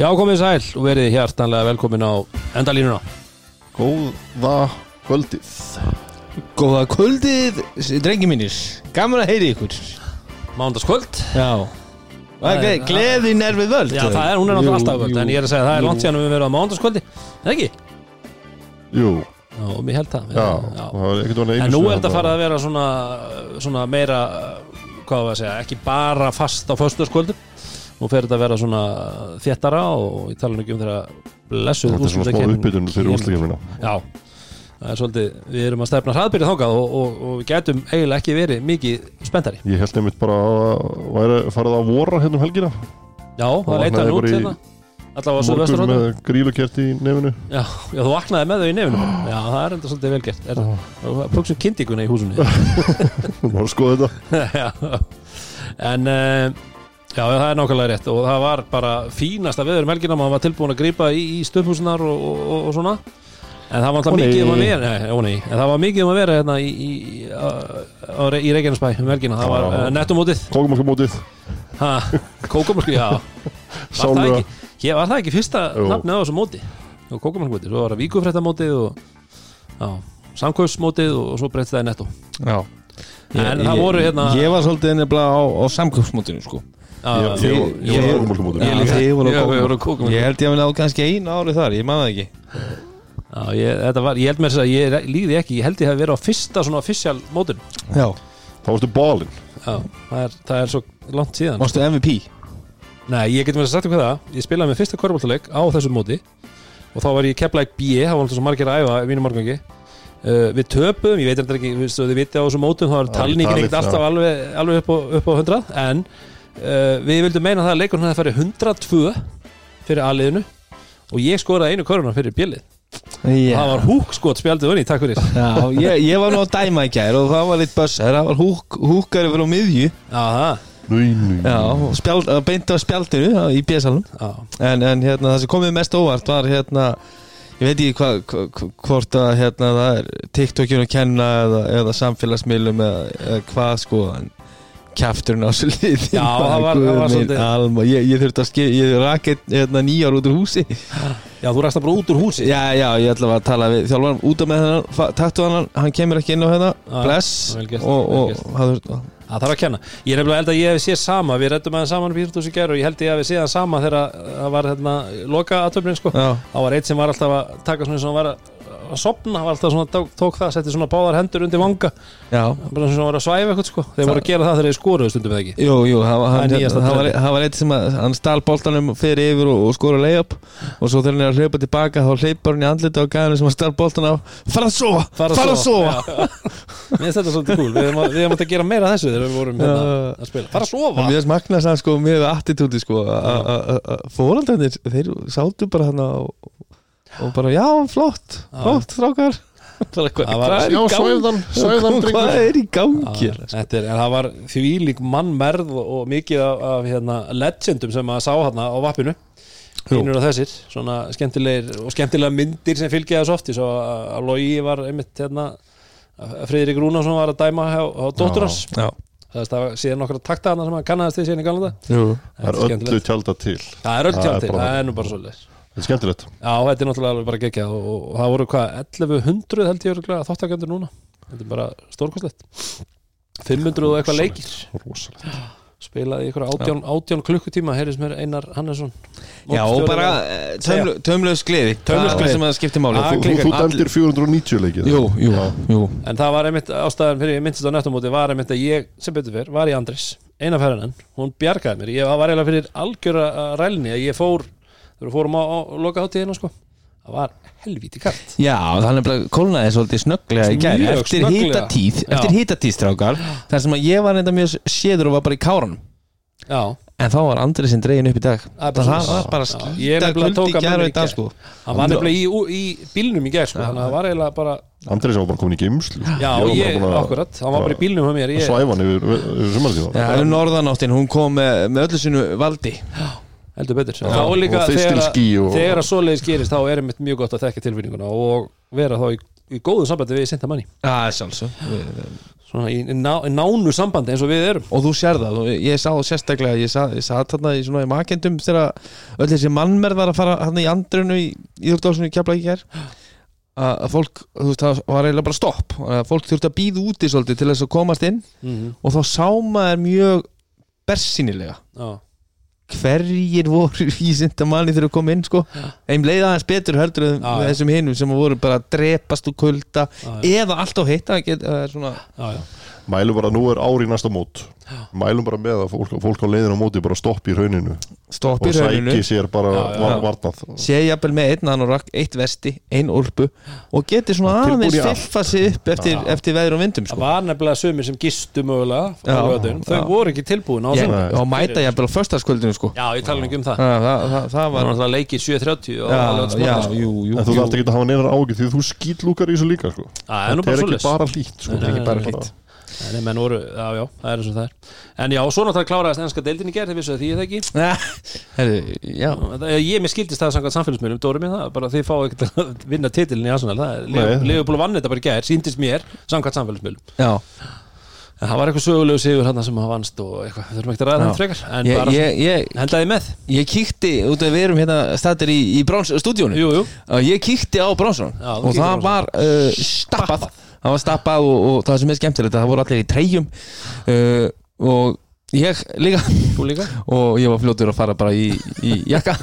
Já, komið sæl og verið hjartanlega velkomin á endalínuna. Góða kvöldið. Góða kvöldið, drengi mínir. Gaman að heyri ykkur. Mándaskvöld Já. Það er- Gle- Gleðin er við völd Já, það er, hún er náttúrulega alltaf völd En ég er að segja, það er jú. langt síðan við verðum á mándaskvöldi Er ekki? Jú, Já, og mér held það já, Já. það var ekkert vona einu En nú sinni er þetta þarna. farið að vera svona, svona meira Hvað var að segja, ekki bara fast á föstaskvöldum Nú fer þetta að vera svona þéttara Og ég tala nú ekki um þeirra blessuð Þetta er svona smá uppbytun fyrir úrslækjumina Já, það er svolítið Við erum að stefna hraðbyrja þákað og, og, og við getum eiginlega ekki verið mikið spenntari. Ég held nefnitt bara að væri farið að vora hérna um helgina. Já, það er vaknaði eitthvað nút hérna. Vestur með grílukert í nefnu Já, já, þú vaknaði með þau í nefnum Já, það er enda svolítið vel gert. Er það plöksum kyndíkuna í húsunni að skoða þetta. En uh, Já, það er nákvæmlega rétt og það var bara fínasta veður um helgina maður var tilbúin að grípa í, í stöðhúsunar og, og, og, og svona. En það var alltaf mikið um að vera nei, ó, nei, en það var mikið um að vera hérna í, í, í Reykjanesbæ um helgina, það var uh, nettumótið Kókumarka mótið. Ha, kókumálsku, já. Var það ekki, hér, var það ekki fyrsta Jú. nafnið á þessu móti? Kókumálsku svo var það víkufrættamótið og samkvöfsmótið og svo breytti það í netto. Já. En það voru hérna- Ég var svolítið nefnilega á, á samkjöpsmótinu sko Ég- á voru á Já, við kókum- vorum á kókum. Ég held ég að við náðu kannski einu ári þar Ég man það ekki Já, ég, þetta var, ég held þess að ég líði ekki, ég held ég hef verið á fyrsta svona official mótin Já Það varstu balinn Já, það er, það er svo langt síðan Varstu MVP? Nei, ég get með þess að sagt ykkur það Ég spilaði með fyrsta kvörbáltaleik á þessu móti og þá var ég keplæk B, það var alltaf svo margir að æfa í mínu margangi uh, Við töpuðum, ég veit þetta ekki, við, þið viti á þessu mótum þá er talningin ekkert alltaf alveg, alveg upp, á, upp á 100 en uh, við vildum meina það að leikurinn hefði farið 102 fyrir A-liðinu og ég skoraði einu korfunar fyrir bjölið Já, Það var húk skot spjaldið vunni, takk fyrir. Já ég, ég var nú að dæma í gær og það var litt bössar Það var húk, húkari fyrir á miðju núi Já, spjald, beint á spjaldinu já, í já. En, en hérna, það sem komið mest óvart var hérna ég veit ekki hva, hva, hva- hvort að hérna, það er TikTokinu að kenna eða, eða samfélagsmiðlum eða, eða hvað sko en kjafturinn á svo liði. Já, það var- það var svolítið- alma, ég, ég þurfti að skil ég rakið hérna, nýjar út úr húsi. Já, þú rækst að bara út úr húsi. Já, já, ég ætla að tala við þjálfan út af með hennan, taktu hann hann kemur ekki inn á hérna, Já, bless. og, Það þarf að kenna. Ég er nefnilega held að ég hef séð sama. Við rettum aðeins saman fyrir þessu gær og ég held ég hef séð hann sama þegar það var hérna loka aðtöfnin sko Það var eitt sem var alltaf að taka svona sem var að, að sopna alltaf svona, tók, tók það, setti svona báðar hendur undir vanga. Já. Bara sem var að svæfa eitthvað sko. Þeir voru að gera það þegar þeir skoruðu stundum eða ekki? Jú, jú, það var, Það er hann, nýjasta það var, trendið. það var eitt sem að hann stál boltanum fyrir yfir og, og skora layup. Og svo þegar hann er að hlaupa tilbaka þá hleypar hann í andlita á gæðinu sem hann stál boltan á fara að sofa, fara að sofa. Mér finnst þetta svolítið cool. Við hefum að- við hefum átt að gera meira af þessu þegar við vorum hérna Já. að spila. Fara að sofa. Mér finnst magna sann sko með attitúti sko að fóraldarnir þeir sátu bara hann og, og bara já, flott, flott strákar. Hvað Það var- hvað er Já, gangi? svæfðan, svæfðan hvað er í gangi? Já, þetta er, en það var þvílík mannmerð og, og mikið af, af hérna, legendum sem maður sá hérna á vappinu. Einur og þessir, svona skemmtilegir og skemmtilega myndir sem fylgja þessu oft. Svo að að Logi var einmitt hérna að Friðrik Rúnarsson var að dæma á, á dóttur hans. Já, það var síðan nokkra takta hana sem hann kannaðist til síðan í galanda Það er öllu tjálta til. Það er öll Það er tjáltir, bara- það er nú bara svolítið Þetta er skemmtilegt. Já, þetta er náttúrulega alveg bara geggjað og, og það voru hvað, 1100 held ég örugglega þáttakendur núna. Þetta er bara stórkostlegt. 500 og eitthvað leikir. Rosalegt. Spilaði í ykkur átján, átján klukkutíma heyrðis mér Einar Hannesson Já, og bara eh, taumlu- taumlaus gleði. Er gleði. sem að skipti máli. Ah, Þú- Þú, þú dæmdir 490 leikið. Jú, jú, jú. En það var einmitt ástæðan fyrir ég myndist á nettumóti var einmitt að ég sem betur fyrr var í Andris eina ferðan hún bjargaði mér. Ég var eiginlega fyrir algjöra uh, rælni að ég fór þegar við fórum á, á loka hátíðina sko það var helvíti kallt Já, er bara kólnaði svolítið snögglega í gæri Eftir Já. eftir hitatíð strákar þar sem að ég var reynda mjög séður og var bara í káranum. Já, En þá var Andri sinn dregin upp í dag. Það er Það var bara Já, skýta ég nefnilega tók kuldi að gæri mér í í dag sko. Hann var nefnilega í, í, í bílnum í gær sko, þannig að það var eiginlega bara Andrið sem var bara komin í geimslu já, Ég að- akkurat, hann var bara í bílnum hjá mér ég, Svæfan yfir, yfir sumartíma Já, um norðanáttin, hún kom með, með öllu sinu valdi heldur betur. Já, þá líka og þegar, og- þegar að svoleiðis gerist þá er einmitt mjög gott að þekka tilfinninguna og vera þá í í góðu sambandi við Sinta Manni. Við- svona í, ná, í nánu sambandi eins og við erum. Og þú sér það, og ég sá sérstaklega ég sa, ég satt þarna í svona í makendum þegar öll þessi mannmerð var að fara hann í andrunu í Íðurdálsson í kjapla ekki hér að fólk, þú veist, það var eiginlega bara stopp. Að fólk þurfti að býða úti svolítið til þess að komast inn mm og þá sá maður mjög bersýnilega. Já, hverjir voru í sindamanni þegar að koma inn sko, þeim leiði aðeins betur heldur en já. þessum hinnum sem voru bara að drepast og kulda já. eða allt á heitt það er svona já, Mælum bara, nú er ári næsta mót Mælum bara með að fólk, fólk á leiðinu á móti bara stoppi í rauninu stopp í og rauninu sæki sér bara var, varnað sé jafnvel með einn anorak, eitt vesti, ein úlpu og geti svona Tilbúin aðeins í allt. fylfa sig upp eftir, Já. eftir veður og vindum það sko. var nefnilega sumir sem gistu mögulega á Já, laugardögum. þau já. voru ekki tilbúin á Ég, Nei. og mæta jafnvel á föstaskvöldinu sko. Já, ég tala ekki um það það, það, það, það var var náttúrulega leikið 7.30 og já, laugardagsmorgun, já, sko. jú, jú, En þú jú. þarft ekki að hafa neinar ágjur því þú skýtlúkar í þessu líka sko. Það er nú Það bara er ekki svoleiðis. bara hlýtt sko. Nei, nei, ekki bara Nei, menn voru, já, já, það er eins og það er. En já, svo náttúrulega kláraðist ennska deildin í gerð, þið vissu að því er það ekki? Herru, já. Það- Ég mér skildist það samkvæmt samfélagsmiðlum, Dóri mér það, bara þið fáið ekkert að vinna titilin í Arsenal, það er Leopold vann þetta bara í gær, síndist mér, samkvæmt samfélagsmiðlum. Já, En það var eitthvað sögulegu sigur hann sem hafa vannst og eitthvað, þurfum ekki að ræða Já. það frekar En ég, bara, ég, ég, hendaði með. ég kíkti út að við erum hérna stættir í, í bronsstúdíónu Jú, jú, ég kíkti á bronsson Já, þú og kíktir á það var uh, stappað það var stappað og, og það sem er skemmtilegt það voru allir í treyjum uh, og ég líka. Líka? Og ég var fljótur að fara bara í, í jakka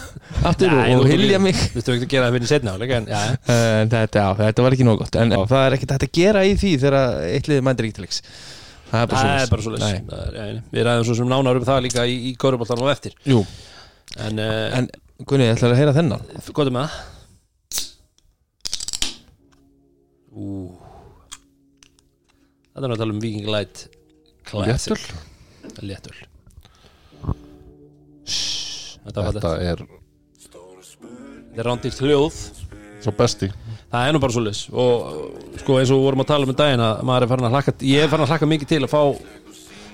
aftur Nei, og, og hilja mig. Þú þurfum ekki að gera það fyrir setna En já, en þetta, já, þetta var ekki nóg gott en já, það er ekkert að gera í því þegar eitt liðið mændir ekki til leiks. Það er bara það er svo leys Við ræðum svo sem nánar um það líka í, í Köruboltan og eftir. Jú, En, uh, en Gunni, ég ætla að heyra þennan? Með það. Ú Þetta er að tala um Viking Light Classic. Léttul Þetta Þetta þetta er Þetta er rándýrt hljóð. svo besti. Það er nú bara svo leys Og sko eins og vorum að tala um í daginn að maður er farin að hlakka Ég er farin að hlakka mikið til að fá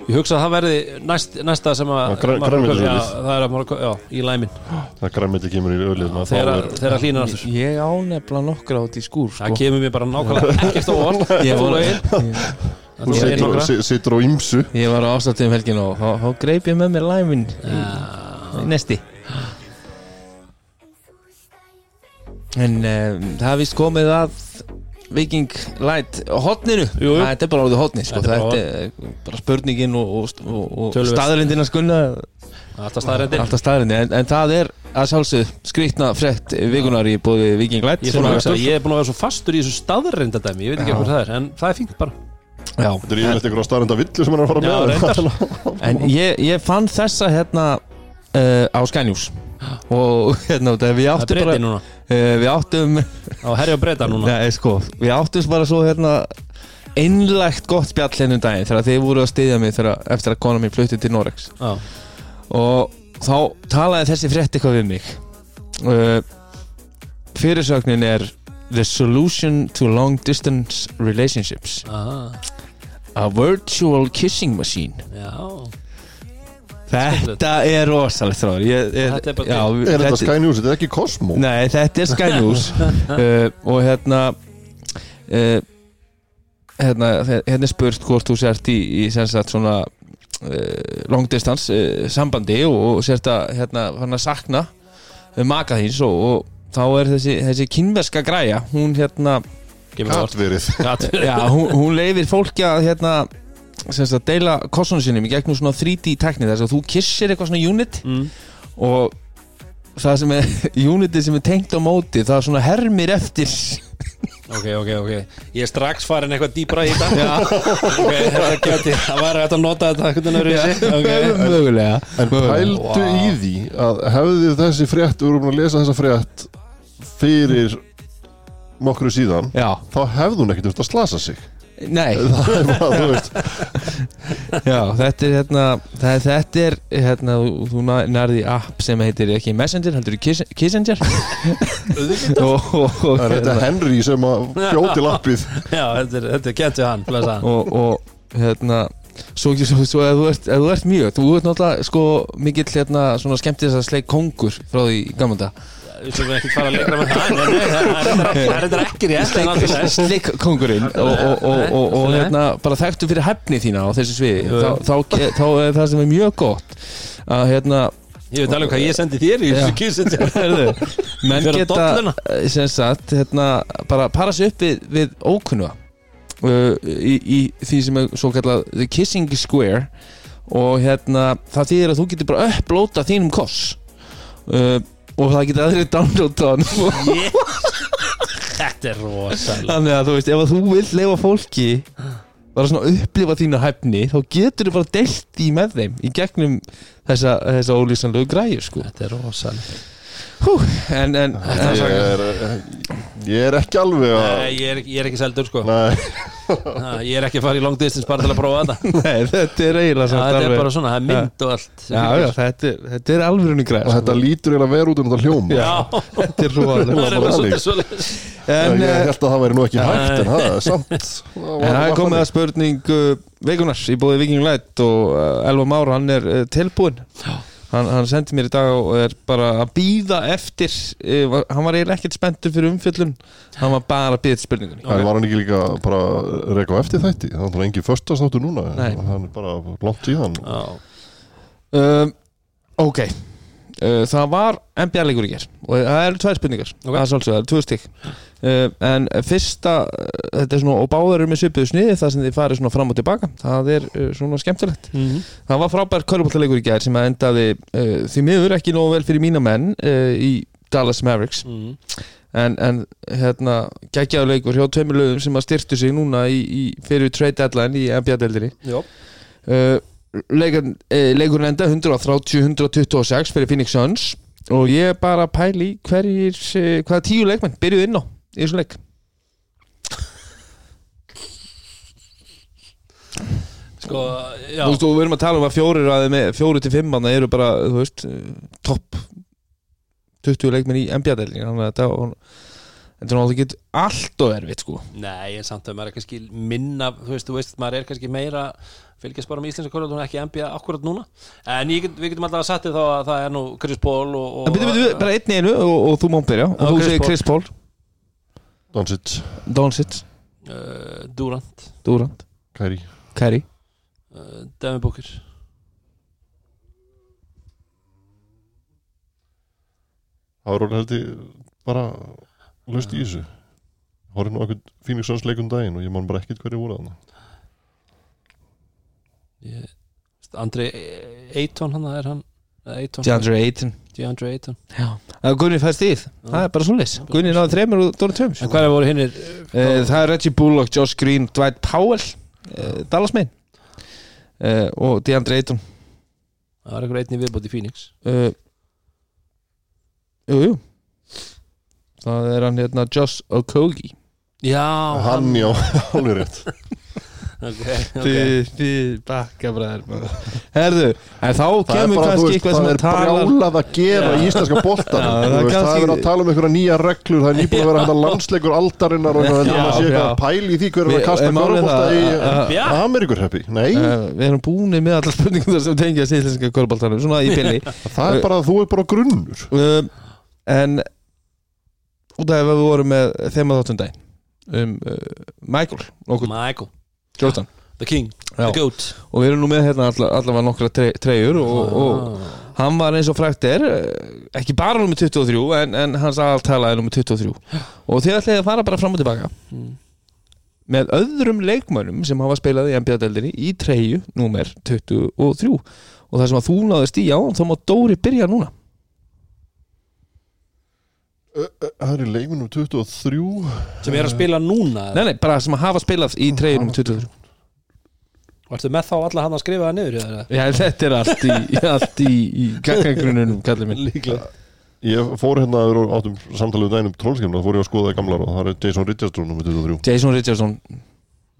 Ég hugsa að það verði næst, næsta sem að Já, græ- maður- grænmetisölið. Já, það er að maður, já, í læmin. Það græmiti kemur í ölið þegar hlýnar aftur. Ég ánefla nokkra át í skúr Það sko. kemur mér bara nákvæmlega ekkert á orð Ég Þú var- lögin Þú Þú segir situr- nokkra. si- situr á ymsu Ég var á ástættum helgin og þá, greip ég með mér læmin nesti. En um, það vist komið að Viking Light hotninu Jú, jú. Þetta er bara orðið hotni sko. Þetta er bara Þetta er bara spurningin og, og, og, staðrindin að skunna. Alltaf staðrættir Alltaf staðrindin en, en það er að sjálfsögð skrýtna frett vikunar í bóði Viking Light Ég ég er búin að vera svo fastur í þessu staðrindadæmi Ég veit ekki hvað það er, en það er fínt bara. Já, Þetta er yfirleitt einhverja starrenda villu sem hann er að fara Já, með En ég, ég fann þessa hérna uh, á Skænjús og hérna þegar við áttum bara núna. Við áttum Nei, sko, við áttum bara svo hérna einlægt gott spjall hennum daginn þegar þið voru að styðja mig þegar, eftir að kona mín flutti til Norex Já, og þá talaði þessi frétt eitthvað við mig. Uh, fyrirsögnin er The solution to long distance relationships. Aha, A virtual kissing machine. Já Þetta er ég, Þetta er. Er þetta Sky News? Þetta er ekki Cosmo Nei, þetta er Sky News uh, og hérna uh, hérna, hérna er spurt hvort þú sért í, í sagt svona uh, long distance uh, sambandi og, og sért að hérna, hérna sakna uh, maka þíns og, og þá er þessi, þessi kynverska græja hún hérna. Gatverið hún, hún leifir fólki að hérna sem sagt, deila kossunum sinni í gegnum svona 3D tekni þess að þú kissir eitthvað svona unit mm. og það sem er unitið sem er tengt á móti það er svona hermir eftir. Ok, ok, ok. Ég er strax farin eitthvað dýbra í þetta. Ok, þetta geti Það hægt að nota þetta einhvern veginn öðruvísi. Ok, mögulega En pældu Vá. í því að hefði þessi frétt, við vorum að lesa þessa frétt fyrir nokkru síðan já, þá hefði hún ekkert þurft að slasa sig nei, þú já, þetta er hérna það, þetta er hérna þú- þú nærði app sem heitir ekki Messenger, heldur Kiss- Kissenger og, og, og, það er þetta Henry sem að fljóti lappið Já, þetta er, er við hann og, og hérna svo, svo, svo ef, þú ert, ef þú ert mjög þú ert náttúrulega sko mikill hérna svona skemmtis að sleik kongur frá því gamla dag við sem ekki fara að leikra með það. Það er reyndar ekki- rétt. Slik kongurinn og, hérna, bara þekktu fyrir hefni þína á þessu sviði þá, er það sem er mjög gott að hérna Ég veit alveg hvað ég sendi þér í þessu Herðu, menn geta sem sagt, hérna, bara para sig upp við, við ókunnuga uh, í, í því sem er svo kallað The Kissing Square og hérna, það þýðir að þú getur bara upplóta þínum koss. Uh, og það getur aðrið downloada hann. Ég- Þetta er rosalega þannig að þú veist, ef að þú vill leifa fólki bara svona upplifa þína hæfni þá getur þú bara deilt því með þeim í gegnum þessa, þessa ólýsanlegu græjur sko. Þetta er rosalega Hú, en, en, Ég er, ég er ekki alveg að Nei, ég er, ég er ekki seldur sko. Nei, Ha, Ég er ekki að fara í long distance bara til að prófa þetta. Nei, þetta er eiginlega samt Þetta er alveg- bara svona, það er mynd og allt sem Já, fylgir. já, þetta er, þetta er alvörunni græð og þetta lítur eiginlega verið út um þetta hljóm Já, Þetta er það er bara eitthvað þannig. svolítið svoleiðis. En, Ég eh, held að það væri nú ekki hægt en það er samt en það er komið að spurning uh, vikunar í bóði Viking Light og uh, Elva Már, hann er uh, tilbúinn hann, hann sendi mér í dag og er bara að býða eftir uh, var- hann var eiginlega ekkert spenntur fyrir umfjöllun. Hann var bara að býða til spurningunni. Það var hann ekki líka bara að reka á eftir þætti? Það er engin föstastáttur núna Nei. Hann er bara langt síðan Já. um, Ok Það var NBA-leikur í ger og það eru tvær spurningar Ok. það er svolítið, það eru tvö stík uh, en fyrsta uh, þetta er svona, og báðar eru með svipuðu sniði það sem þið farið svona fram og tilbaka það er svona skemmtilegt Mhm. það var frábær körfbóltaleikur í ger sem að endaði uh, því miður ekki nógu vel fyrir mína menn uh, í Dallas Mavericks Mhm. en, en hérna geggjaður leikur hjá tveimur lögum sem að styrtu sig núna í, í fyrir trade deadline í NBA-deldinni Já. uh, leikur, enda 130-126 fyrir Phoenix Suns. Og ég bara pæli hverjir, uh, hvaða tíu leikmenn byrjuð inn á í þessum leik. Sko, já. Þú veist, og við erum að tala um að fjórir að með fjórir til fimm manna eru bara, þú veist uh, topp 20 leikmenn í NBA-deldinni þannig að þetta og, þetta er náttúrulega ekki allt og erfitt sko. Nei, en samt að maður er kannski minna þú veist, þú veist, maður er kannski meira fylgjast bara með íslenska kvöld ekki NBA akkurat núna. En ég, get- við getum alltaf að setja þá að það er nú Chris Paul og, og En byrju, byrju, bara einn í einu og, og þú mátt byrja og Já, þú Chris segir Paul. Chris Paul, Doncic, Doncic, uh, Durant. Durant, Kæri Kerry uh, Devin Booker. Orðið held ég bara löst í þessu. Horfði nú okkur Phoenix Suns leikum daginn og ég man bara ekkert hverju voru þarna ég, Andri Ayton hann er hann DeAndre Ayton. DeAndre er Gunni fæst íð, það er bara svoleiðis. Gunni náði þreymur og Dóri Tjöms En hvað er voru hinnir Eh, Það er Reggie Bullock, Josh Green, Dwight Powell uh, Dallas Main. Uh, og DeAndre Ayton. Það var einhver einnig viðbót í Phoenix. Uh, Jú, jú. Það er hann hérna Josh Okogie. Já, Hann já, alveg rétt Ok, ok. Þið, þið bakka bræður Herðu, en þá Það er kemur kannski eitthvað það sem er að tala brjálað að gera í íslenska boltan Já, það það, er það er að tala um einhverja nýja reglur það er nýbúin að vera þetta landsleikur aldarinnar og það er að sé eitthvað að pæli í því hver er Við- að kasta er það í að- að- Já. Ameríkurheppi Nei, Uh, við erum búinir með allar spurningum þar sem tengja síðlenska kvöldbaltanum, svona í bili það er bara að þú er bara grunnur. Uh, en út af að við vorum með þema þáttum dag um uh, Michael Michael, Jordan the king, Já. the goat. Og við erum nú með hérna alla, allavega nokkra tre, treyjur og, og Ah. hann var eins og frækt er eh, ekki bara nummer 23 en, en hans aðaltala er nummer 23 og þið ætlaði að fara bara fram og tilbaka. Mm. með öðrum leikmönnum sem hafa spilað í NBA-deldinni í treyju nummer 23 og það sem að þú náðist í á þá má Dóri byrja núna Það er í leikunum 23 sem er að spila núna nei, nei, bara sem að hafa spilað í treyju nummer 23 Varstu með þá alla hann að skrifa það niður eða? Já, þetta er allt í, allt í, í gaggangrununum, kallið minn. Líklega. Ég fór hérna vera áttum samtalið um daginn um trólskjörn og fór ég að skoða það gamlar og það er Jason Richardson nummer 23 Jason Richardson.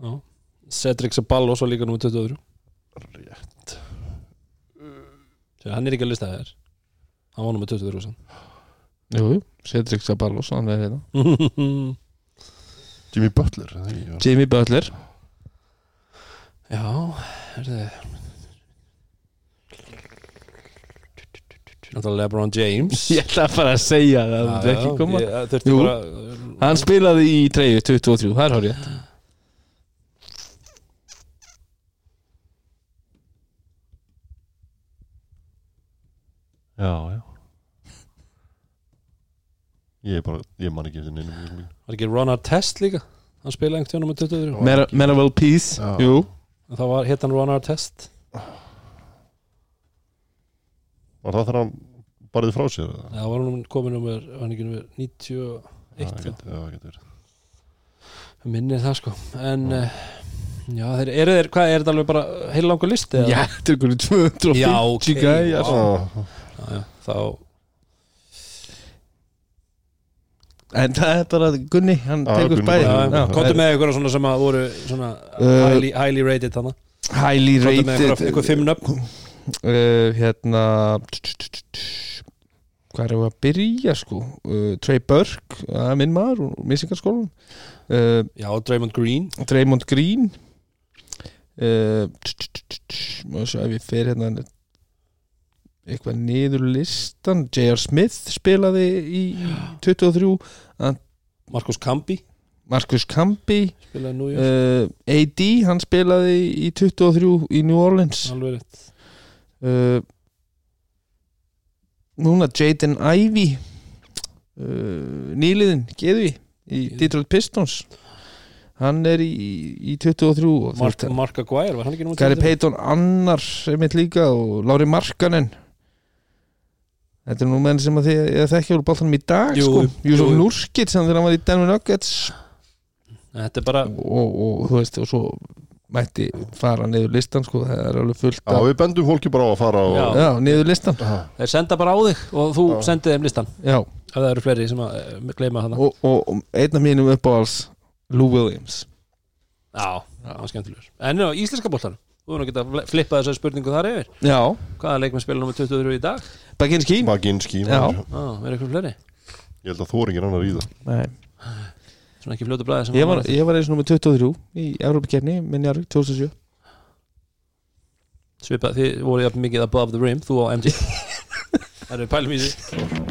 Já. Cedric Saballos var líka nummer 23 Rétt. Sér, Hann er ekki að lista þér. Hann var nummer 23 sann. Jú, Cedric Sabalos, hann er hérna. Jimmy Butler er Jimmy Butler. Já, er þið Náttúrulega LeBron James. Ég ætla að fara að segja það Það er ekki koma. ég, þurfti Jú. bara, Hann spilaði í treyju 23 Það er hárið Já, já Ég er bara, ég man ekki eftir neinu Var ekki Ron Artest líka Hann spilaði einhvern tjónum með 23 Mer Merrill Peace Já. Jú Það var hitt hann Ron Artest Var það þegar hann barðið frá sér? eða? Það var hann komin um var hann ekki nummer 91 Já, Já, getur Minnir það sko En uh, Já, þeir, eru þeir, hvað, er þetta alveg bara heil langur listi? eða? Já, þetta er einhverju 250 Já, ok, gæjar. Já, já, já, þá En það er bara Gunni Hann já, já. Kontu með eitthvað svona sem að voru svona Uh, highly, highly rated þannig Highly Kontu með rated eitthvað, eitthvað fimm nöfn. Uh, Hérna Hvað er að byrja sko? Uh, Trey Burke Það er minn maður Missingarskólan uh, Já, Draymond Green. Draymond Green. Uh, Má sjá ef ég fer hérna eitthvað niður listan. J.R. Smith spilaði í 23 Marcus Camby Marcus Camby spilaði nú í uh, AD hann spilaði í 23 í New Orleans. Alveg rétt. Uh, núna Jaden Ivey uh, nýliðin Geðvi í Detroit Pistons. Hann er í, í 23 og þú Mark, veist, Mark Aguirre, var hann ekki nú Gary Payton annar er mitt líka og Lári Markanen þetta er nú menn sem að þið ég þekki úr boltanum í dag Jú, sko. Júsuf jú. Nurkic sem þegar hann var í Denver Nuggets Þetta er bara og, og þú veist og svo mætti fara niður listan sko, það er alveg fullt Já, við bendum fólki bara á að fara og Já. niður listan Já. Þeir senda bara á þig og þú Já. sendið þeim listan já, ef það eru fleiri sem að uh, gleyma hana og, og, og einn af mínum uppáhals Lou Williams Já, það var skemmtilegur En á íslenska boltanum, þú erum að geta flippað þessar spurningu þar yfir já, Hvaða leikmenn spila nummer 23 í dag? Baginski Baginski Já. Já, er eitthvað fleiri? Ég held að þú er ekki annar í það Nei. Svona ekki fljótu blæði sem ég var, ég var eins og nummer 23 í Európa-kefni minn Jarvík 2007 Svipað, þið voru jafn mikið above the rim, þú og MG Það eru pælum í því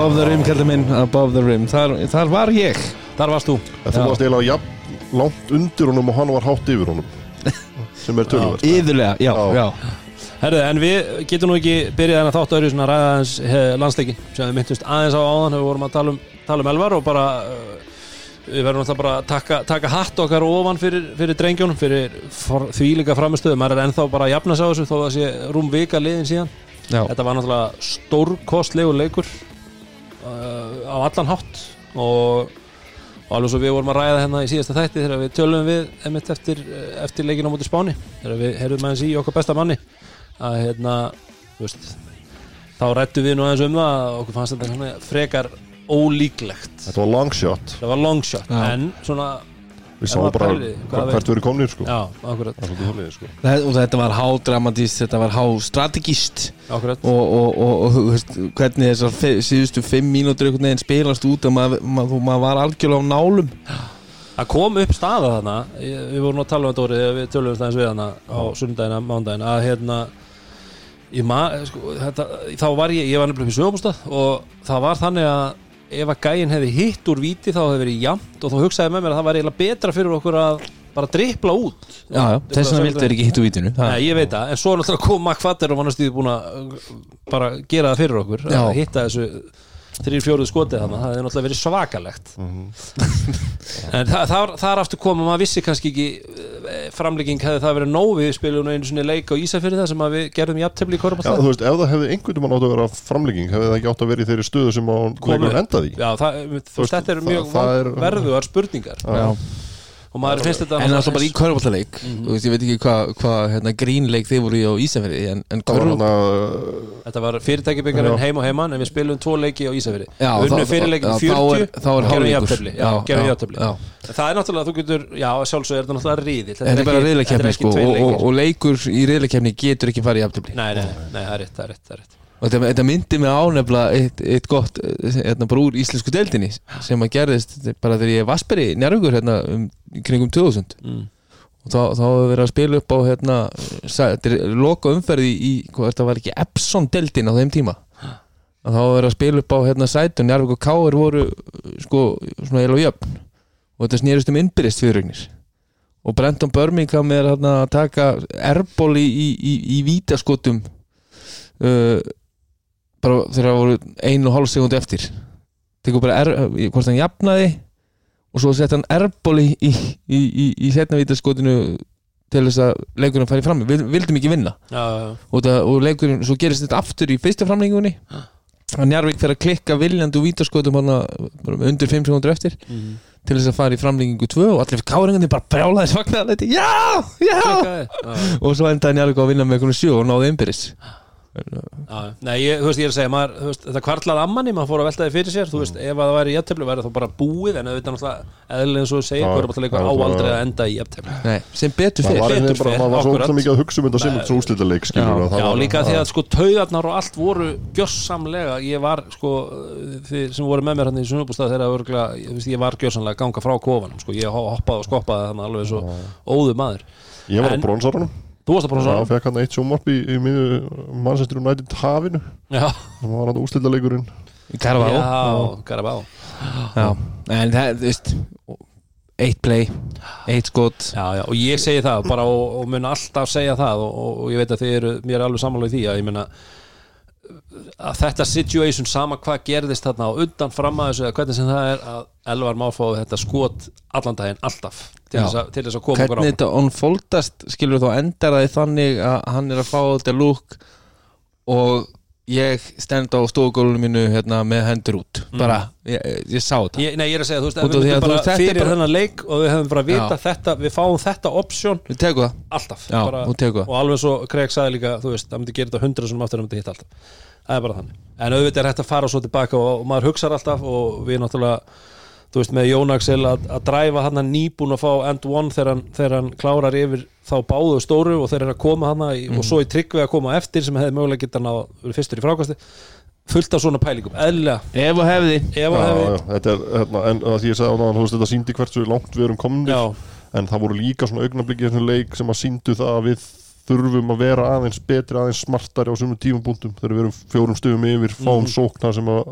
Above the rim, kallar minn, above the rim. Þar, þar var ég. Þar varst þú. Þú varst eiginlega jafn langt undir honum og hann var hátt yfir honum sem er tölvöld Íðurlega, já, Já. já, Herðu, en við getum nú ekki byrjað en að þáttu öðru svona að ræða aðeins eh, landsleikin sem við myndust aðeins á áðan við vorum að tala um, tala um elvar og bara uh, við verðum alltaf bara að taka, taka hatt okkar ofan fyrir, fyrir drengjónum fyrir for, þvílíka framistöðu, maður er ennþá bara að jafna sig á þessu þó að það sé rúm vika liðin síðan. Já. þetta var náttúrulega stórkostlegu leikur á allan hátt og, og alveg svo við vorum að ræða hérna í síðasta þætti þegar við tölum við emitt eftir, eftir leikinu á móti Spáni þegar við heyrðum aðeins í okkar besta manni að hérna þú veist, þá rættu við nú aðeins um það að okkur fannst þetta frekar ólíklegt. Þetta var long shot. Var long shot en svona Við sáum bara hvert við erum komnir sko. Sko. Og þetta var hádramatist þetta var hástrategist og, og, og, og þú veist, hvernig þessar síðustu fimm mínútur einhvern veginn spilast út að maður, maður, maður var algjörlega á nálum. Það kom upp staða þarna. Við vorum að tala um þetta orðið þegar við tölum stæðins við hana á sundagina, mándagina að hérna ma, sko, þetta, þá var ég, ég var nefnilega upp í sögumstað og það var þannig að ef að gæinn hefði hitt úr víti þá hefði verið jafnt og þá hugsaði með mér að það var eiginlega betra fyrir okkur að bara drippla út. Já, já, þess vegna vildu þeir ekki hitt úr vítinu. Það, Nei, ég veit það, en svo er náttúrulega kom McFatter og vannast því búin að uh, bara gera það fyrir okkur að hitta þessu þrýr fjóruð skotið þannig, það hefði náttúrulega verið svakalegt. En það, þar, þar aftur koma maður vissi kannski ekki eh, framlegging hefði það verið nóg. Við spilum einu svona leik á Ísafjörði það sem að við gerðum jafntefli í Já, Korupallað þú veist, ef það hefði einhvern veginn átt að vera framlegging hefði það ekki átt að vera í þeirri stöðu sem að leikur endaði í Já, það, þú veist, þetta það- mjög það er- verðugar spurningar. Já, og maður finnst þetta En alltaf bara í körfaldaleik Mhm. Þú veist, ég veit ekki hvað hva, hérna, grínleik þið voru í á Ísafjörði En, en að Þetta var fyrirtækibyggarinn Já. heim og heiman en við spilum tvo leiki á Já, Unnu fyrirleikin já, 40 þá er- þá er og jafntefli. Já. Það er náttúrulega, þú getur, já, sjálfsög er þetta náttúrulega riðil Þetta er bara riðlakefni sko og, og, leikir. og leikur í riðlakefni getur ekki farið í aftöfli Nei, nei, nei, það er rétt, og þetta, myndi mig ánefla eitt, eitt gott hérna, bara úr íslensku deildinni sem að gerðist bara þegar ég var Vasperi njárvíkur hérna um, kringum 2000 mm. og þá, hefur verið að spila upp á hérna, loka umferði í, hvað þetta var ekki Epson deildin á þeim tíma. Að þá hefur verið að spila upp á hérna sætun njárvíkur og Káir voru sko svona eil og jöfn. Og þetta snýrist um innbyrðist fyrirregnir og Brenton Birmingham er hérna að taka erból í, í, í, í vítaskotum uh, bara þegar það voru ein og hálf sekund eftir. Tekur bara er, hvort hann jafnaði og svo sett hann erból í, í, í, í, í setna vítaskotinu til þess að leikurinn færi fram. Við vildum ekki vinna. Já, já, og, og leikurinn, svo gerist þetta aftur í fyrsta framlengunni að Njarvík fer að klikka viljandi úr vítaskotum undir 5 sekundur eftir Mhm. til þess að fara í framlengingu 2 og allir káringandi bara brjálaði svagnaði já, já! Klikkaði, og svo endaði Njarvík á að vinna með einhvern sjö og náði einbyrðis Já, Nei, ég, þú veist, ég er að segja maður, þú veist, þetta kvarlaði ammanni, maður fór að velta því fyrir sér þú veist, ef að það væri í jafntefli væri það bara búið en auðvitað náttúrulega eðlilega eins og þú segir, Já, hverjum já, á já. aldrei að enda í Nei, sem betur Það fyrir bara, maður var svo akkurat. ótrúlega mikið að hugsa um þetta sem þetta úrslitaleik skilur Já. það Já, var- líka því að sko taugarnar og allt voru gjörsamlega, ég var sko þið sem voru með mér hann í sunnubústað þegar ég, veist, ég var gjörsamlega að ganga frá kofanum, sko, og Þú varst að Það svo. fekk hann eitt sjómarp í, í miðju Manchester United hafinu. Já, Það var hann úrslitaleikurinn. Karfa á já, garabá Já, en það, þú veist Eitt play, eitt skot. Já, já, og ég segi það bara og, og mun alltaf segja það og, og, og ég veit að þið eru, mér er alveg samanlega í því að ég meina að þetta situation sama hvað gerðist þarna og undan fram að þessu eða hvernig sem það er að Elvar má fá þetta skot allan daginn alltaf til þess, að, til þess að koma á Hvernig þetta unfoldast skilur þá endar það í þannig að hann er að fá þetta lúk og ég stend á stofugólunum mínu hérna, með hendur út. Bara, ég, ég sá þetta. Ég, Nei, ég er að segja, þú veist, af við að myndum þú bara er fyrir bara- þennan leik og við hefum bara vita Já. þetta, við fáum þetta option Við tegum það, alltaf. Já, bara, þú og alveg svo Craig sagði líka, þú veist, það myndi gera þetta hundra sem aftur það myndi hitta alltaf. Það er bara þannig, en auðvitað er hægt að fara svo tilbaka og, og maður hugsar alltaf og við náttúrulega þú veist, með Jón Axel að, að dræfa hann að fá end one þegar hann, þegar hann klárar yfir þá báðu stóru og þeir eru að koma hann í, og svo í tryggvi að koma eftir sem hefði mögulega geta ná verið fyrstur í frákasti. Fullt af svona pælingum, eðlilega. Ef og hefði. Ef Já, hefði, já, þetta er, hérna, en að því ég sagði á veist, þetta síndi hvert svo langt við erum komnir já, en það voru líka svona augnablikki í þessum leik sem að síndu það að við þurfum að vera aðeins betri, aðeins smartari á sumum tímapunktum þegar við erum fjórum stöfum yfir fáum Mhm. sóknar sem að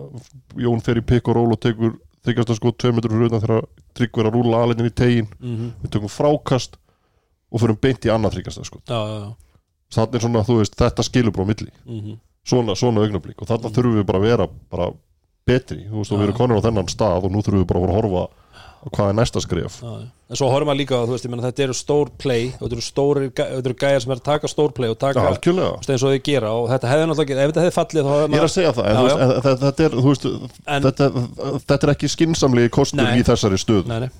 Jón fer í pikk og ról og tekur þykast að sko 2 metrur fyrir utan þegar Tryggvi er að rúla aðleitin í tegin. Mhm, við tökum frákast og förum beint í annað sko. já, já, já. Þannig svona, þú veist, þetta skilur bara á milli. Mhm. svona, svona augnablík og þarna þurfum við bara að vera bara betri, þú veist, og við erum konur á þennan stað og nú þurfum við bara að að horfa hvað er næsta skref Já, já. en svo horfum maður líka á þú veist, ég meina, þetta eru stór play og þetta eru stórir, gæ- þetta eru gæjar sem er að taka stór play og taka þú veist, eins og þau gera og þetta hefði náttúrulega ekki, ef þetta hefði fallið Ég er að segja það, en, Já, þú veist, já. en, þetta- er, þú veist, En- þetta, þetta er ekki skinsamlegi kostur í þessari stöð nei, nei.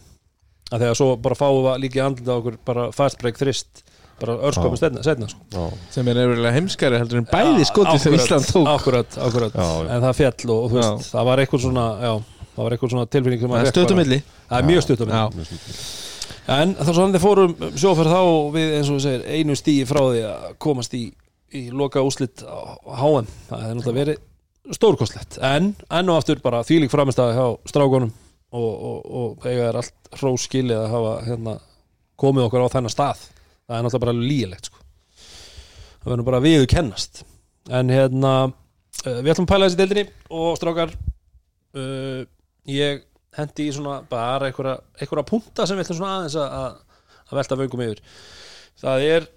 að þegar svo bara fáum við líka í andlita á okkur bara fast break þrist bara örsköpum Já. setna, setna sko. Já, sem er nefnilega heimskari heldur en bæði skotið sem Ísland tók akkurat, akkurat. Já, já. en það fjall og, og þú veist, það var eitthvað svona já, það var eitthvað svona tilfinning sem Það maður er fékk stöðum bara. milli það er mjög skýrt. En þá svo hann þið fórum sjóferð þá við eins og við segir einu stíi frá því að komast í, í loka úslit á HM það hefði náttúrulega verið stórkostlegt en enn og aftur bara þvílík framistæða hjá strákunum og, og, og eiga er allt hróskilið að hafa hérna, komið okkur á þennan stað það er náttúrulega bara lígilegt sko. það verður bara viðu kennast en hérna uh, við ætlum að pæla þessi deildinni og strákar uh, ég hendi í svona bara einhverja, einhverja punta sem við ætlum svona aðeins að, að, velta vöngum yfir. Það er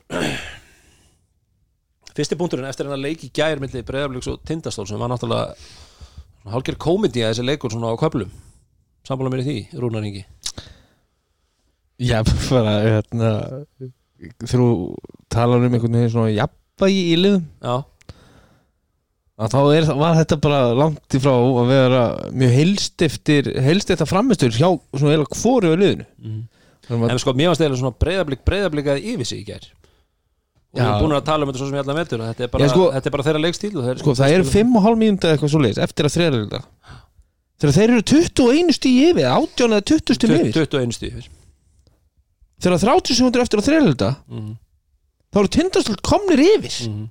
fyrsti punkturinn eftir hennar leik í gær milli breyðarblíks og tindastól sem var náttúrulega hálfgerð komedi að þessi leikur svona á köflum. Sammála mér í því, Rúnar Ingi? Já, bara hérna, þú talar um einhvern veginn svona jafnvægi í liðum. Já, að þá er, var þetta bara langt í frá að vera mjög heilst eftir heilst eftir framistur hjá svona eða hvori á liðinu. Mm. Að- En sko, mér varst eða svona breyðablík breyðablíkaði yfir sig í gær. Og við erum búin að tala um þetta svo sem ég að metur Þetta er bara, Já, sko- þetta er bara þeirra leikstíl þeir- Sko, það eru 5,5 mínúti eitthvað svo leiðis eftir að þriðarleita Þegar þeir eru 21 stíð yfir 18 eða 20 stíð yfir. 21 stíð yfir. Þegar 30 sekundur eftir að þriðarleita Mhm, þá eru tindastöld komnir yfir. Mhm.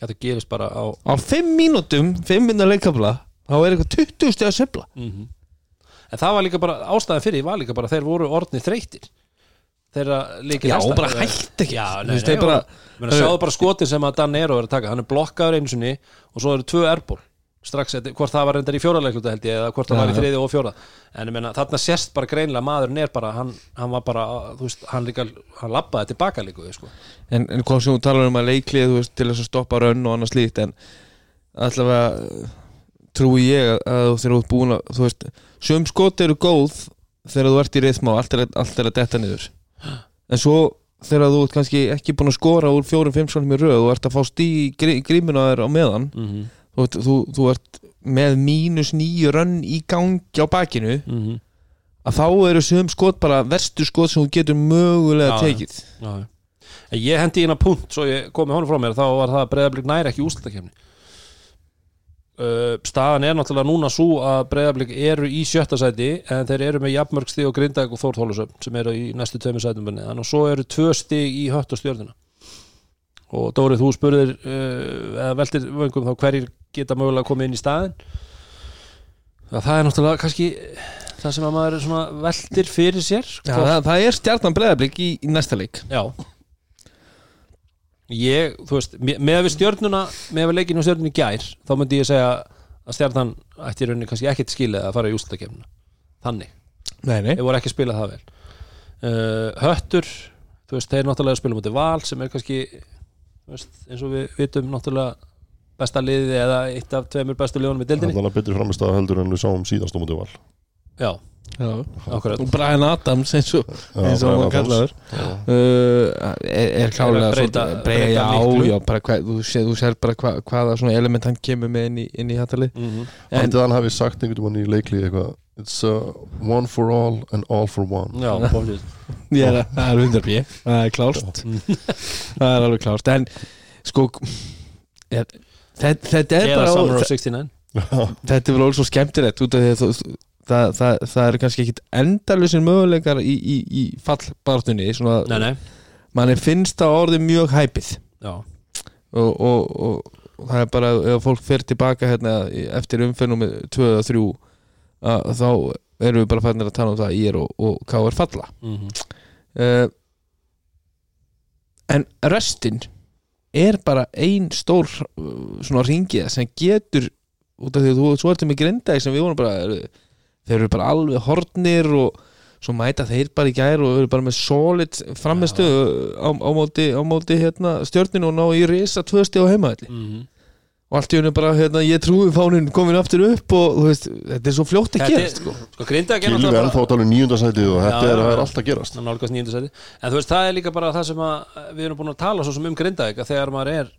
Þetta gerist bara á á 5 mínútum 5 minna leikafla þá er eitthvað 20 stíð að söfla. En það var líka bara, ástæðan fyrir var líka bara þeir voru orðni þreytir þeirra líki Já, og bara hætt ekki. Já, Þú nei, veist, nei, þeir bara, Menna, sjáðu bara skotin sem að Dan Nero er að taka. Hann er blokkaður einu sinni og svo eru tvö erból strax, hvort það var reyndar í fjóralegluta held ég eða hvort það Já, var í þriði og fjóra en ég meina, þarna sést bara greinlega maðurinn er bara, hann, hann var bara þú veist, hann líka, hann labbaði tilbaka líka sko. en, en hvað sem þú talar um að leiklið þú veist, til þess að stoppa rönn og annað slíkt en allavega uh, trúi ég að, að þegar þú ert búin að þú veist, söm skot eru góð þegar þú ert í er, allt er að detta niður. En svo þegar þú ert kannski ekki búin að skora úr fjórum-fimm mm -hmm. þú, þú, þú ert með mínus nýju rönn í gangi á bakinu. Að þá eru söm skot bara verstu skot sem þú getur mögulega Já, tekið. Já, já. En ég hendi inn að punkt svo ég kom með honum frá mér þá var það að breyðablík næri ekki úslutakefni uh, staðan er náttúrulega núna svo að breyðablík eru í sjötta sæti en þeir eru með jafnmörg stig og grindag og þórþólusöfn sem eru í næstu tveimur sætum þannig að svo eru tvö stig í hött og og Dórið þú spurðir uh, eða veltir vöngum þá hverjir geta mögulega komið inn í staðin Já, það er náttúrulega kannski það sem að maður er svona veltir fyrir sér Já, það, það er stjarnan breðablík í, í næsta leik. Já. Ég, þú veist, me- með við stjörnuna með við leikinu stjörnuna í gær þá myndi ég segja að stjarnan ætti í rauninni kannski ekkert skilið að fara í úslutakefnina Þannig, Nei, nei. Þeir voru ekki að spila það vel. Uh, Höttur þú veist, þeir náttúrulega spila mútið val sem er kannski veist, eins og við vitum náttúrulega besta liðið eða eitt af tveimur bestu liðunum í deildinni. Þannig að betri framist að heldur en við sáum síðast á mútið val. Já, Já. akkurat. Og Brian Adams eins og, Já, eins og hann kallaður. Uh, er, er klálega að breyta- svolítið- breyta já, miklu. já, bara hvað, þú, sér, þú sér bara hva, hvaða svona element hann kemur með inn í, inn í hattalið mm -hmm. En- Haldið hann hafi sagt einhvern veginn í leikli eitthvað It's uh, one for all and all for one. Já, er, það er 100 p það er klárt. Það er alveg klárt. En sko er, þetta, þetta er Eða bara Summer of þa- 69 þetta er vel alveg svo skemmtilegt út af því að þú, það, það, það eru kannski ekkit endalusir möguleikar í, í, í fallbartunni svona, Nei, nei, manni finnst það orðið mjög hæpið já. Og, og, og, og það er bara ef fólk fer tilbaka hérna, eftir umfennum með 2 eða 3 að, þá erum við bara fannir að tala um það að ég er og, og hvað er falla. Mm -hmm. uh, en restin er bara ein stór uh, svona ringiða sem getur út af því að þú svo ertu með grindæk sem við vorum bara þeir eru bara alveg hornir og svo mæta þeir bara í gær og eru bara með solid framistu á, á móti, á móti hérna, stjörninu og ná í risa tvö stíð á heimaðalli Mm og allt í hennu bara hérna, ég trúi fánin komin aftur upp og þú veist, þetta er svo fljótt að gera sko. Sko Grindag er Gilvi náttúrulega ennþá að tala um níundasætið og þetta Já, er, það er alltaf að gerast. Ná nálgast nýjöndu seti En þú veist, það er líka bara það sem að við erum búin að tala svo sem um Grindavík að þegar maður er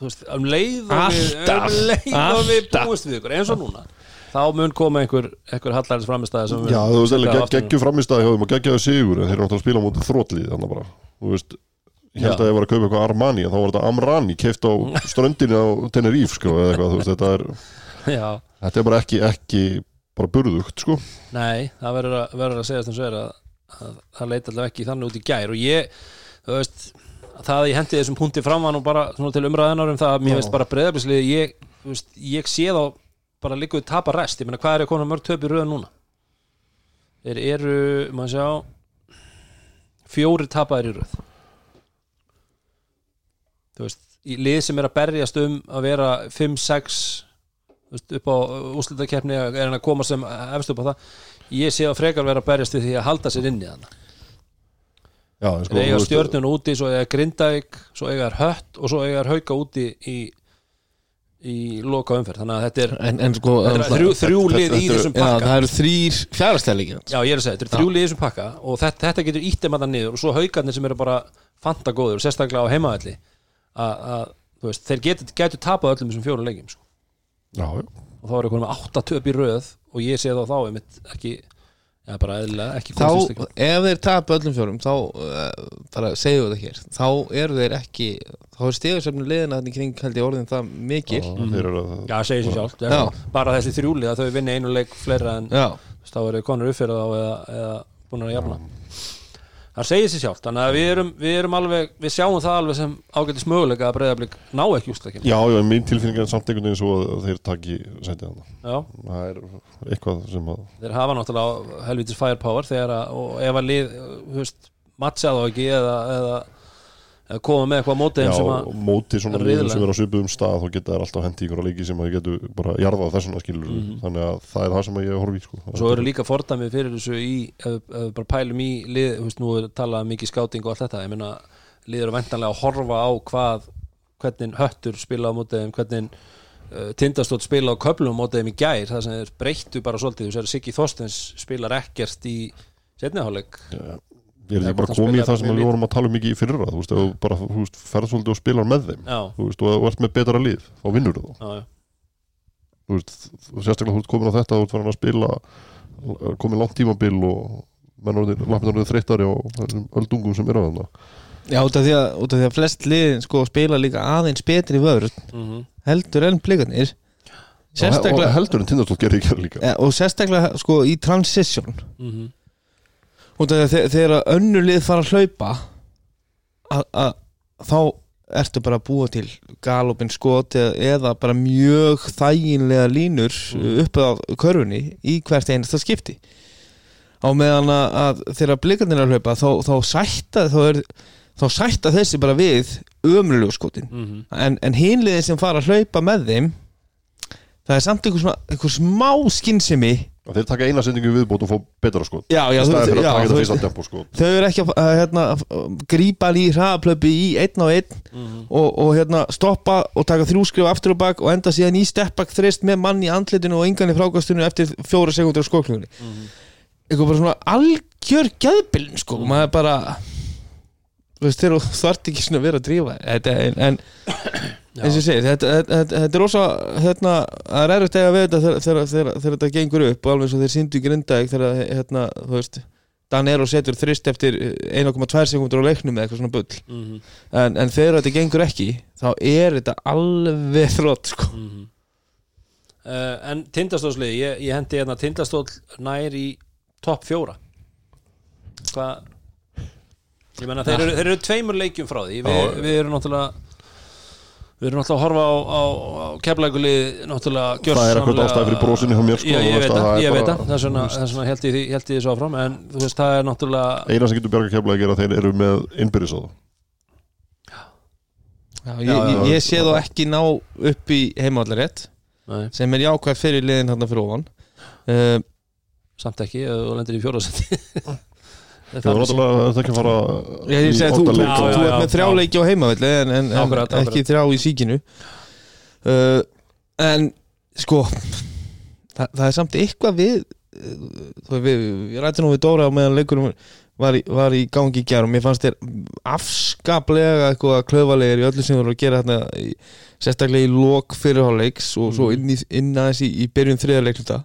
þú veist, um leið og við, Alltaf, um leið og við alltaf. búist við ykkur eins og núna þá mun koma einhver, einhver hallarins framistæði sem við Já, þú veist, geggjum framistæði hjá þeim og geggjaðu sigur þeir eru náttúrulega að spila á mótið þrótlið þannig bara, þú veist ég held að ég var að kaupa eitthvað Armani en þá var þetta Amrani keift á ströndinni á Tenerife sko, eða eitthvað, veist, þetta er Já, þetta er bara ekki, ekki bara burðugt, sko. Nei, það verður að, verður að segja er að, að það leita allavega ekki þannig út í gær. Og ég, þú veist það að ég hendi þessum punkti fram var nú bara til umræðanar um það að mér veist bara breyðablislið ég, veist, ég sé þá bara líkuð tapa rest, ég meina hvað er að koma mörg töp í röðun núna? Þeir eru, maður sjá fjóri tapaðir í röð þú veist í lið sem er að berjast um að vera 5-6 þú veist, upp á úslitakeppni er hann að koma sem efst upp á það ég sé að frekar vera að berjast við því að halda sér inni þannig Já, en sko, eiga stjörnun úti, svo eiga Grindavík svo eiga hött og svo eiga hauka úti í, í loka umferð, þannig að þetta er, en, en sko þetta er þrjú, þrjú þetta- lið í þessum já, pakka það eru þrýr fjárastæðleiki Já, ég er að segja, þetta er þrjú lið í þessum pakka og þetta, þetta getur ítt þeim að það niður og svo haukarnir sem eru bara fanta góður og sérstaklega á heimaðalli að, að veist, þeir getur, getur tapað öllum þessum fjórum leikjum sko. Já, og þá er eitthvað með átta töp í röð og ég sé þá þá einmitt ekki, Já, bara eðlilega, ekki þá, ef þeir tapa öllum fjórum þá, uh, bara segjum við það hér þá eru þeir ekki þá er stegarsöfnum liðina þannig kring held ég orðin það mikil. Já, þeir eru að Já, segir sér sjálft Já. Bara þessi þrjúli að þau vinni einu leik fleira en þá eru konur uppfyrir þá eða, eða búin að jafna það segir sér sjálft þannig að við erum, við erum alveg við sjáum það alveg sem ágætis möguleika að breyðablík ná ekki ústakinn Já, já, mín tilfinning er samt einhvern veginn svo að þeir taki sætið hana Já, Það er eitthvað sem að þeir hafa náttúrulega helvitis firepower þegar að, og ef að lið þú veist, matcha þá ekki eða, eða, eða koma með eitthvað á móti Já, þeim sem að og móti svona liðum riðla. sem er á svipuðum stað þá geta þær alltaf hendi ykkur að leiki sem að þið getur bara jarðað þessuna skilur þannig að það er það sem að ég horfi sko. Svo eru líka fordæmið fyrir þessu í ef, ef við bara pælum í lið þú veist, nú er talað mikið skáting og allt þetta ég meina, lið eru vendanlega að horfa á hvað hvernig höttur spila á móti þeim hvernig uh, tindastótt spila á köflum á móti þeim í gær það sem þeir breyttu bara svolítið Ég er bara komið í það sem við vorum að tala um mikið í fyrra þú veist, ef þú bara ferð svolítið og spilar með þeim já, þú veist, og þú ert með betra lið, þá vinnur þú. Já, þú veist, og sérstaklega þú ert komin á þetta þú ert farin að spila komin langt tímabil og orðin þreyttari og öldungum sem eru að þarna. Já út, af því að, út af því að flest liðin sko spila líka aðeins betri vörð mhm, heldur en blikarnir. Og sérstaklega heldur en tindastótt gerir ekki líka. Ja, og sérstaklega sko í transition. Mhm, út af því að þe- þegar önnur lið fara að hlaupa að, að þá ertu bara að búa til galopin skot eða, bara mjög þæginlega línur Mm. upp á körfunni í hvert einasta skipti. Á meðan að, að þegar blikarnir að hlaupa þá, þá sætta þá, er, þá sætta þessi bara við ömrulegu skotin. Mhm. En, en hinliðin sem fara að hlaupa með þeim það er samt einhver, svona, einhver smá skinnsemi og þeir taka eina sendingu viðbót og fá betra sko já, já, þú, já að þú veist tempo sko þau eru ekki að, að hérna, að grípa í hraðaplöpi í einn á einn mhm, og, og hérna, stoppa og taka þrjúskrif aftur og bak og enda síðan í steppbak þrist með mann í andlitinu og engan í frákastunum eftir fjóra sekundur á skokklunni mhm. eitthvað bara svona algjör gæðbilin sko, maður er bara þú veist, þegar þú þarft ekki svona að vera að drífa. En, en. Eins og ég segi, þetta, þetta, þetta, er rosa hérna, það er erfitt að við þetta þegar, þetta gengur upp og alveg eins og þeir síndu í grindaðik þegar, hérna, þú veist Danero setur þrist eftir 1,2 sekundur á leiknum eða eitthvað svona bull. Mhm, en, en þegar þetta gengur ekki þá er þetta alveg þrótt sko. mhm. Uh, en tindastólslið, ég, ég hendi hérna tindastól nær í topp fjóra. Hvað ég menna þeir eru, þeir eru tveimur leikjum frá því. Vi, við erum náttúrulega við erum náttúrulega að horfa á, á, á keflækulið náttúrulega það er eitthvað ástæði fyrir brosinu hjá mér sko Já, ég veit að það, er ég veit bara- það. Þess vegna, þú veist, þess vegna held ég því, held ég því svo áfram en þú veist, það er náttúrulega eina sem getur bjarga keflaði er að þeir eru með innbyrðis á það. Já, ég, Já, já, ég, ég sé þá ekki ná upp í heimallarétt nei, sem er jákvæð fyrir liðin hérna fyrir ofan. Uh, samt ekki, þú lendir í fjórasetti Það er náttúrulega þetta ekki að fara ég, ég segi, þú, þú, ert með já. þrjá leiki á heimavalli en, en, en Akkurat, akkurat. ekki þrjá í síkinu uh, en sko það, það er samt eitthvað við uh, þú, við, við rætti nú við Dóra á meðan leikurum var í, var í gangi í gær og mér fannst þér afskaplega eitthvað klöfalegir í öllu sem þú voru að gera hérna í, sérstaklega í lok fyrirháleiks og svo inn, í, inn aðeins í, í byrjun þriðarleikluta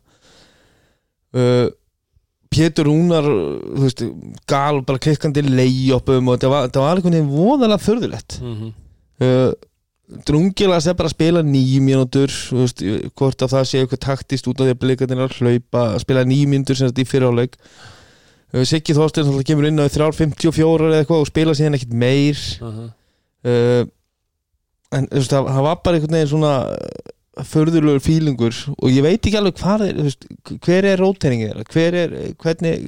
uh, Pétur Rúnar þú veist, gal bara klikkandi leiðjópum og þetta var, var einhvern veginn voðalega þörðulegt Mhm. uh, Drungilega sem bara að spila nýjum mínútur þú veist, hvort að það sé eitthvað taktist út af því að blikarnir er að hlaupa að spila nýjum mínútur sem þetta í fyrirháleik uh, Siggi Þorstein kemur inn á 3.54 eða eitthvað og spila síðan ekkit meir Mhm. uh, en þú veist, það, það var bara einhvern veginn svona förðurlegur fílingur og ég veit ekki alveg hvað er veist, hver er þeirra? Hver er, hvernig,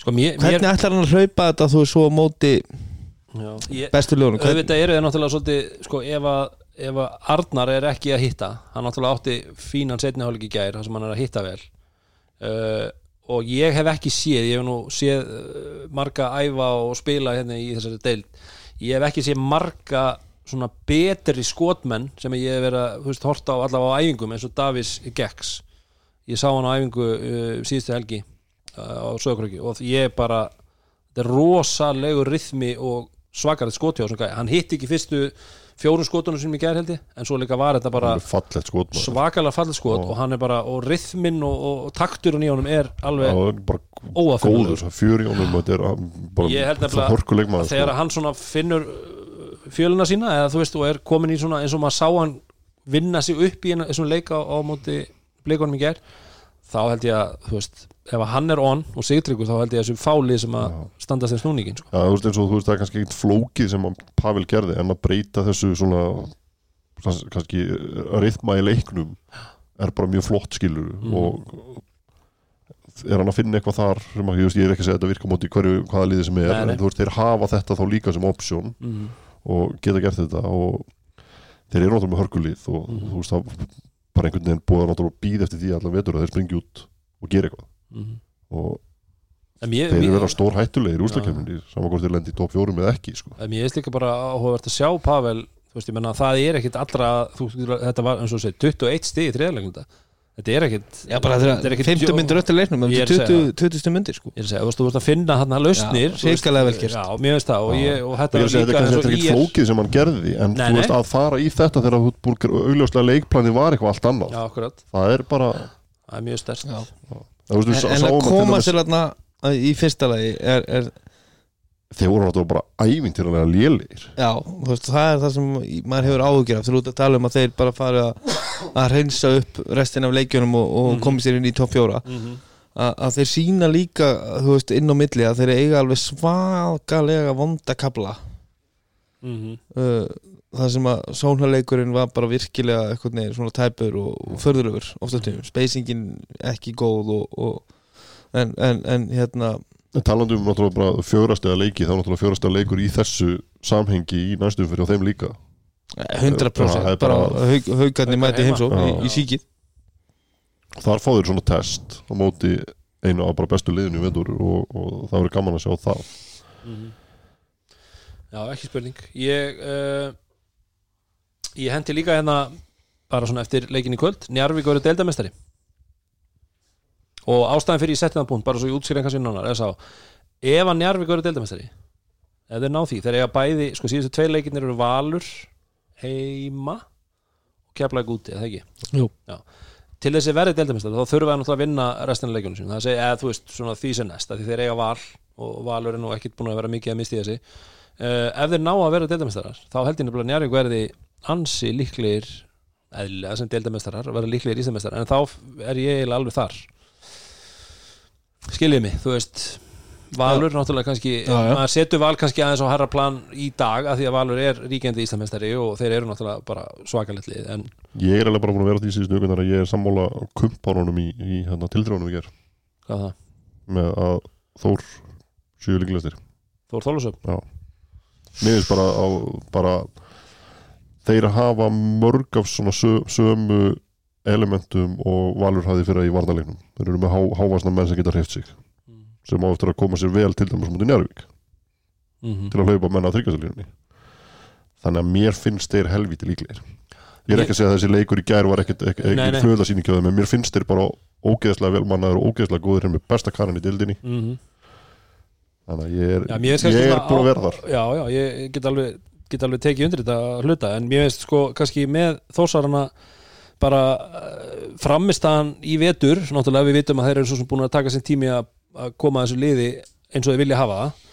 sko, mér, mér hvernig ætlar hann að hlaupa þetta þú er svo á móti já, ég, bestu lögunum hvern, auðvitað eru þeir náttúrulega svolítið sko, ef, að, ef að Arnar er ekki að hitta hann náttúrulega átti fínan setniháleik í gær þar sem hann er að hitta vel. Uh, og ég hef ekki séð ég hef nú séð uh, marga æfa og spila hérna í þessari deild. Ég hef ekki séð marga svona betri skotmenn sem ég hef verið að veist, horta á allavega á æfingum eins og Davís Gex ég sá hann á æfingu uh, síðustu helgi uh, á Söðukröki og ég bara þetta er rosalegur rithmi og svakarið skoti á þessum gæði hann hitti ekki fyrstu fjórum skotunum sem ég gær held ég en svo líka var þetta bara svakalega fallið skot Já. og hann er bara, og rithmin og, og, og takturinn í honum er alveg og bara Ég held nefnilega að þegar sko. hann svona finnur fjöluna sína eða þú veist og er komin í svona eins og maður sá hann vinna sig upp í þessum leika á, á móti blikunum í gær þá held ég að þú veist ef hann er on og sigtryggur þá held ég að þessum fálið sem að standast þeim snúningin sko. Já, þú veist eins og þú veist það er kannski ekkert flókið sem Pavel gerði en að breyta þessu svona kannski, rithma í leiknum er bara mjög flott skilur Mhm. og er hann að finna eitthvað þar sem að, ég, veist, ég er ekki að segja þetta virka móti hverju hvaða liði sem er nei. en þú veist þeir hafa þetta þá líka sem option mm. Og geta gert þetta og þeir eru náttúrulega með hörkulið og Mhm. þú veist það bara einhvern veginn búið að náttúrulega býða eftir því allan vetur að þeir springi út og gera eitthvað Mm. og en mér, þeir eru mér, vera stór hættulegir í úslakefninni saman hvort þeir lendi í top 4 eða ekki sko. mér er líka bara áhugavert að sjá Pavel þú veist ég menna það er ekkit allra þú, þetta var eins og segir 21 stig í þriðarleiknda þetta er ekkit Já, bara Þetta er ekkit 50 djó- myndir öttir leiknum um Ég er að 20, 20 myndir sko. Ég er að segja, þú veist að finna hann að lausnir Já, þú veist, hrikalega vel gert. já, mér veist það og, ég, og þetta er segja, þetta er eins kannski og ekki IR flókið sem hann gerði en Nei, þú veist að fara í þetta þegar þú búið augljóslega leikplani var eitthvað allt annað. Já, akkurat, það er bara það er mjög stærst Já. þú veist, En, að koma sér þarna í fyrsta lagi er, er þeir voru náttúrulega bara ævintýralega lélir Já, þú veist, það er það sem maður hefur áhugjur af þegar út að tala um að þeir bara fari að, reynsa upp restin af leikjunum og, og Mhm. komi sér inn í topp fjóra mm -hmm. að, að þeir sína líka, þú veist, inn á milli að þeir eiga alveg svakalega vonda kabla Mhm. uh, það sem að sónhaleikurinn var bara virkilega eitthvað neginn svona tæpur og, og förðuröfur ofta tímum, spacingin ekki góð og, og en, en, en hérna en talandi um náttúrulega bara fjórastega leiki þá er náttúrulega fjórastega leikur í þessu samhengi í næstum fyrir á þeim líka. 100% Það er bara bara- haug, haugarnir Haukar mæti heimsó í, í síkið þar fá þeir svona test á móti einu af bara bestu liðinu í vetur og, og það verður gaman að sjá það Mhm. Já, ekki spurning. Ég uh, Ég hendi líka hérna bara svona eftir leikin í kvöld. Njarvík verður deildamestari og ástæðan fyrir ég setti það punkt bara svo ég útskýr einhvers innan er sá ef að Njarvík verður deildamestari ef þeir ná því, þeir eiga bæði sko síðustu tvei leikinir eru Valur heima og keflaði úti, eða ekki? Jú. Já. Til þessi verði deildamestari þá þurfa það náttúrulega að vinna restina leikunum sín það segja, eða þú veist, svona því sem næst því þeir eiga val og Valur er nú ekkit búin að vera mikið að misti þessi uh, ef þeir ná að vera deildamestarar þá held ég nefnilega að Njarvík verði ansi líklegir eðlilega sem deildamestarar verða líklegir íslamestarar en þá er ég alveg þar skiljið mig, þú veist Valur náttúrulega kannski Já, já. maður setur Val kannski aðeins á herra plan í dag af því að Valur er ríkjandi íslamestari og þeir eru náttúrulega bara svakalitlið en ég er alveg bara búin að vera því síðustu ykkur að ég er sammála kumpárunum í, í hérna, tildrjónum í ger hvað það? með að Þór séu líklegastir Þór Þólusöp? mér finnst bara, bara þeir hafa mörg af svona sö, sömu elementum og Valur hafði fyrir í varnalegnum þeir eru með há, hávasna menn sem geta hreift sig sem á eftir að koma sér vel til dæmis mútið Njárvík Mm til að hlaupa menna að tryggjasalínunni þannig að mér finnst þeir helvíti líklegir. Ég er ekki að segja að þessi leikur í gær var ekkert flöðasýningjöðum en mér finnst þeir bara ógeðslega velmannaður og ógeðslega góður með besta karan í dildinni -hmm. þannig að ég er, Já, ég er búin að á- vera þar. Já, já, ég get alveg, get alveg tekið undir þetta hluta en mér finnst sko kannski með þósarana bara uh, framistaðan í vetur náttúrulega við vitum að þeir eru svo sem búin að taka sér tími að koma að þessu liði eins og þeir vilja hafa það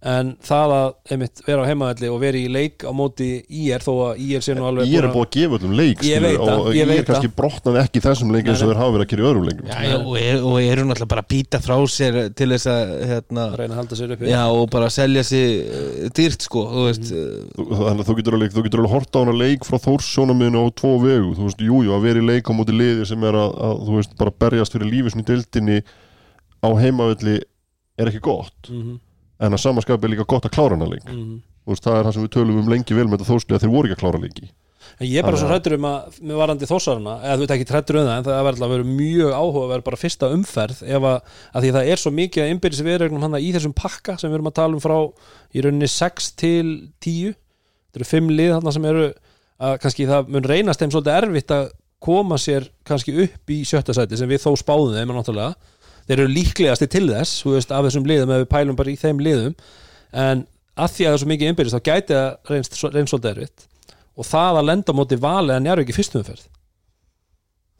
en það að einmitt vera á heimaðalli og vera í leik á móti IR þó að IR sé nú alveg ég er búin að- að gefa öllum leik Ég veit það, og ég ég er kannski brotnaði ekki í þessum leik eins og Nei, nei. þeir hafa verið að gera í öðrum leikum Já, já, og, er, og eru náttúrulega bara að býta frá sér til þess að hérna, að reyna að halda sér uppi já, og bara selja sér uh, dýrt sko, þú veist Þú- þannig að þú getur alveg, þú getur alveg horta á hana leik frá Þórssjónamiðinu á tvo vegu þú veist, jú, jú, að vera í leik á móti liði sem er að, að þú veist, bara berjast mm -hmm. en að samaskap er líka gott að klára hana leik. Þú veist, það er það sem við tölum um lengi vel með þetta þórsli að þeir voru ekki að klára leiki. En ég er bara svo hrættur um að með varandi þósarana, eða þú veit ekki hrættur um það en það verður að vera mjög áhuga að vera bara fyrsta umferð ef að, að því að það er svo mikið að innbyrðis viðregnum hann í þessum pakka sem við erum að tala um frá í rauninni 6 til 10 þetta eru 5 lið hann sem eru að kannski það mun reynast þeim svolítið erfitt að koma sér kannski upp í sjötta sæti sem við þó spáðum þeim náttúrulega þeir eru líklegasti til þess veist, af þessum liðum ef við pælum bara í þeim liðum. En að því að það er svo mikið innbyrðis þá gæti það reynst, svolítið erfitt. Og það að lenda móti vali að njárvík í fyrstum umferð.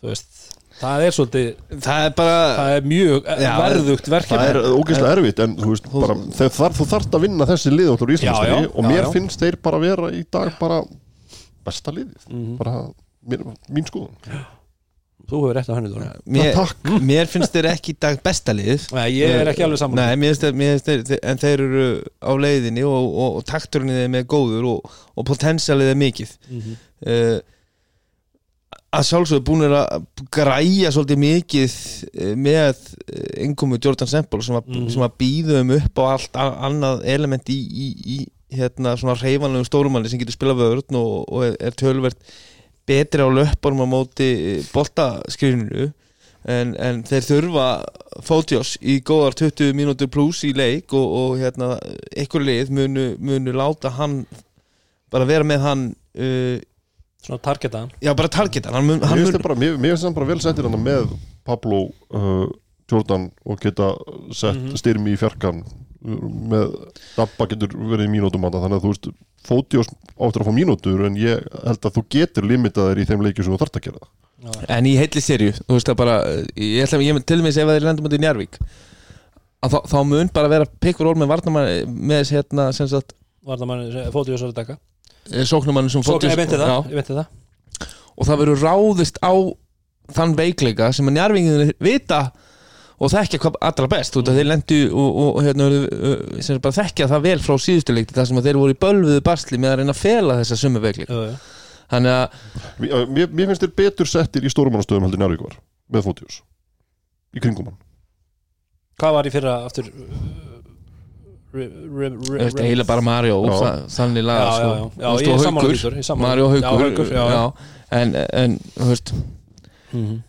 Þú veist það er svolítið það er bara það er mjög Já, verðugt það verkefni. er ógeðslega erfitt en þú veist, bara, þar, þú þarft að vinna þessi lið áttur í Já, já, Íslandsfyrir og já, mér já. finnst þeir bara vera í dag bara besta liðið. Mhm. bara mér, mín skoðun þú hefur rétt á henni mér, mér finnst þeir ekki í dag besta lið. Nei, ég er ekki alveg saman Nei, mér finnst þeir, en þeir eru á leiðinni og, og, og takturinn er góður og, og potensialið er mikið. Mhm. uh, að sjálfsögðu búin að græja svolítið mikið eh, með innkomu Jordan Semple sem, að- Mhm. sem að býða um upp á allt annað element í, í, í hérna svona reyfanlegum stórumanni sem getur spilað vörn og, og er, er tölvert betri á löpunum á móti boltaskrininu en, en þeir þurfa fótjós í góðar 20 mínútur pluss í leik og, og hérna ykkur lið munu, munu láta hann bara vera með hann uh, svona targetaðan já bara targeta hann mun, Mér hann finnst mun, þeir bara, mér, mér bara vel settir hann með Pablo uh, Jordan og geta sett Mhm. styrmi í fjarkan með Dabba getur verið í mínútum á það þannig að þú veist, Fótiós áttur að fá mínútur en ég held að þú getur limitaðir í þeim leikjum sem þú þarft að gera það. En í heilli serju þú veist það bara ég ætla ég til og með ef þeir lendum út í Njarvík að þá, þá mun bara vera pikkur ról með varnamann með hérna sem sagt Vardamann fótið og svo að dekka sóknumann sem það, ég meinti það og það verður ráðist á þann veikleika sem að njárvinginir vita og þekkja hvað allra best út af þeir lendu og, og, og hérna, uh, sem sagt bara þekkja það vel frá síðustu leikti þar sem að þeir voru í bölvuðu basli með að reyna að fela þessa jú. þannig að Mér, uh, mér, mér finnst þeir betur settir í stórumannastöðum heldur Njárvík var með Fótiós í kringum hann. Hvað var í fyrra aftur? Þetta heila bara Mario þannig laga sko. Mario en, en þú veist Mhm.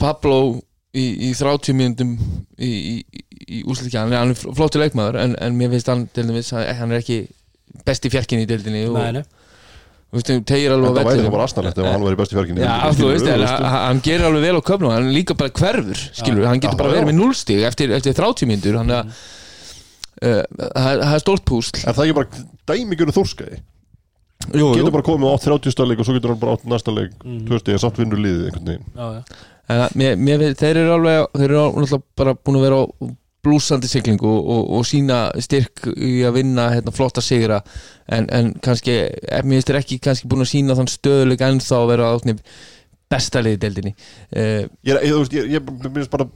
Pablo í, í 30 mínútum í, í, í úsliðkja hann er- hann flottur leikmaður en, en mér finnst hann til dæmis að hann er ekki besti fjarkinni í deildinni og Nei, nei. þú veist, hann tegir alveg á væri vellinum. það bara astanlegt ef hann væri besti fjarkinni Já, þú veist, en hann hann gerir alveg vel á köfnum hann er líka bara hverfur, skilur, hann getur bara verið með núlstig eftir, eftir 30 mínútur hann er að uh, það er- það er stórt púsl Er það ekki bara dæmigjörðu þórskæði? jú, Getur bara komið á 30 stað leik og svo getur hann bara átt næsta leik Mhm. Þú veist, ég er samt vinnur liðið einhvern veginn Já, já. En að mér, mér, þeir eru alveg þeir eru náttúrulega bara búin að vera á blúsandi siglingu og, og, og sína styrk í að vinna hérna, flotta sigra. En, en kannski, eh, mér finnst þeir ekki kannski búin að sína þann stöðuleik ennþá að vera átni besta liði deildinni. Uh, Ég, er- ég, ég, ég mér finnst bara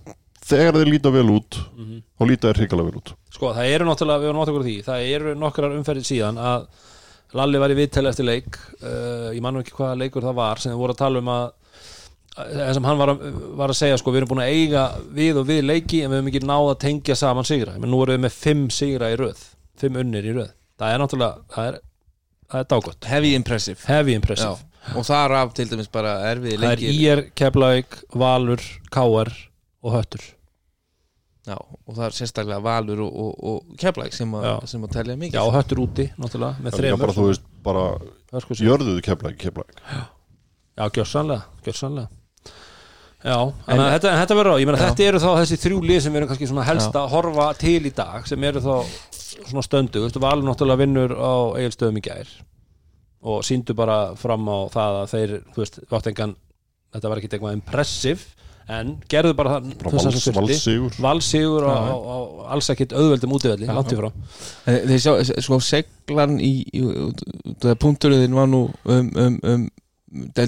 Þegar þeir líta vel út Mhm. þá líta þeir hrikalega vel út. Sko, það eru náttúrulega, við erum náttúrulega úr því Það eru nokkrar umferðir síðan að Lalli var í viðtæli eftir leik uh, Ég mann ekki hvaða leikur það var sem þið voru að tala um að en sem hann var að, var að segja sko, við erum búin að eiga við og við leiki en við höfum ekki náð að tengja saman sigra. Menn nú erum við með fimm sigra í röð fimm unnir í röð. Það er náttúrulega, það er, það er dágott. Heavy impressive. Heavy impressive. Já, og þar af til dæmis bara erfiði það er IR, Keflavík, Valur, KR og Höttur. Já, og það er sérstaklega Valur og, og, og Keflæk sem, sem að telja mikið. Já, og Höttur úti náttúrulega með Það er þremur. bara, þú veist, bara. Jörðuðu keflæk, keflæk Já, gjörsanlega, gjörsanlega Já, en þetta, en þetta verður á Ég meina þetta eru þá þessi þrjú lið sem erum kannski svona helst að horfa til í dag sem eru þá svona stöndu Þú veist, Valur náttúrulega vinnur á eigilstöðum í gær og síndu bara fram á það að þeir, þú veist, vátt engan þetta var ekki eitthvað impressiv en gerðu bara það það vals, á, á alls ekkit auðveldum útivelli, Já. langt í frá Þeir sjá, sko, seglan í, í, í punkturinn var nú um, um, um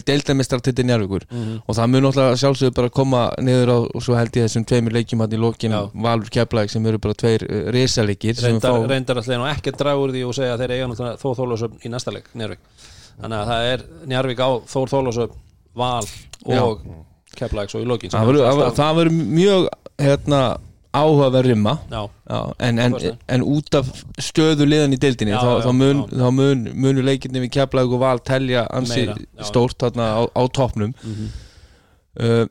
deildamestrar Njarvíkur og það mun náttúrulega sjálfsögðu bara koma niður á og svo held ég þessum tveimur leikjum hann í lokin Já. Valur Keflæk sem eru bara tveir uh, risaleikir sem reyndar, fá, reyndar alltaf nú ekki að draga úr því og segja að þeir eiga náttúrulega Þór Þólasöfn í næsta leik Njárvík þannig að það er Njárvík á Þór Þólasöfn Val og Keflavík svo í verður- það verður mjög hérna, áhugaverð rimma. Já, Já, en, en, en út af stöðu liðan í deildinni Já, þá, já, þá, mun, þá mun, munu leikirni við Keflavík og Val telja ansi stórt þarna á, á toppnum. Mhm. uh,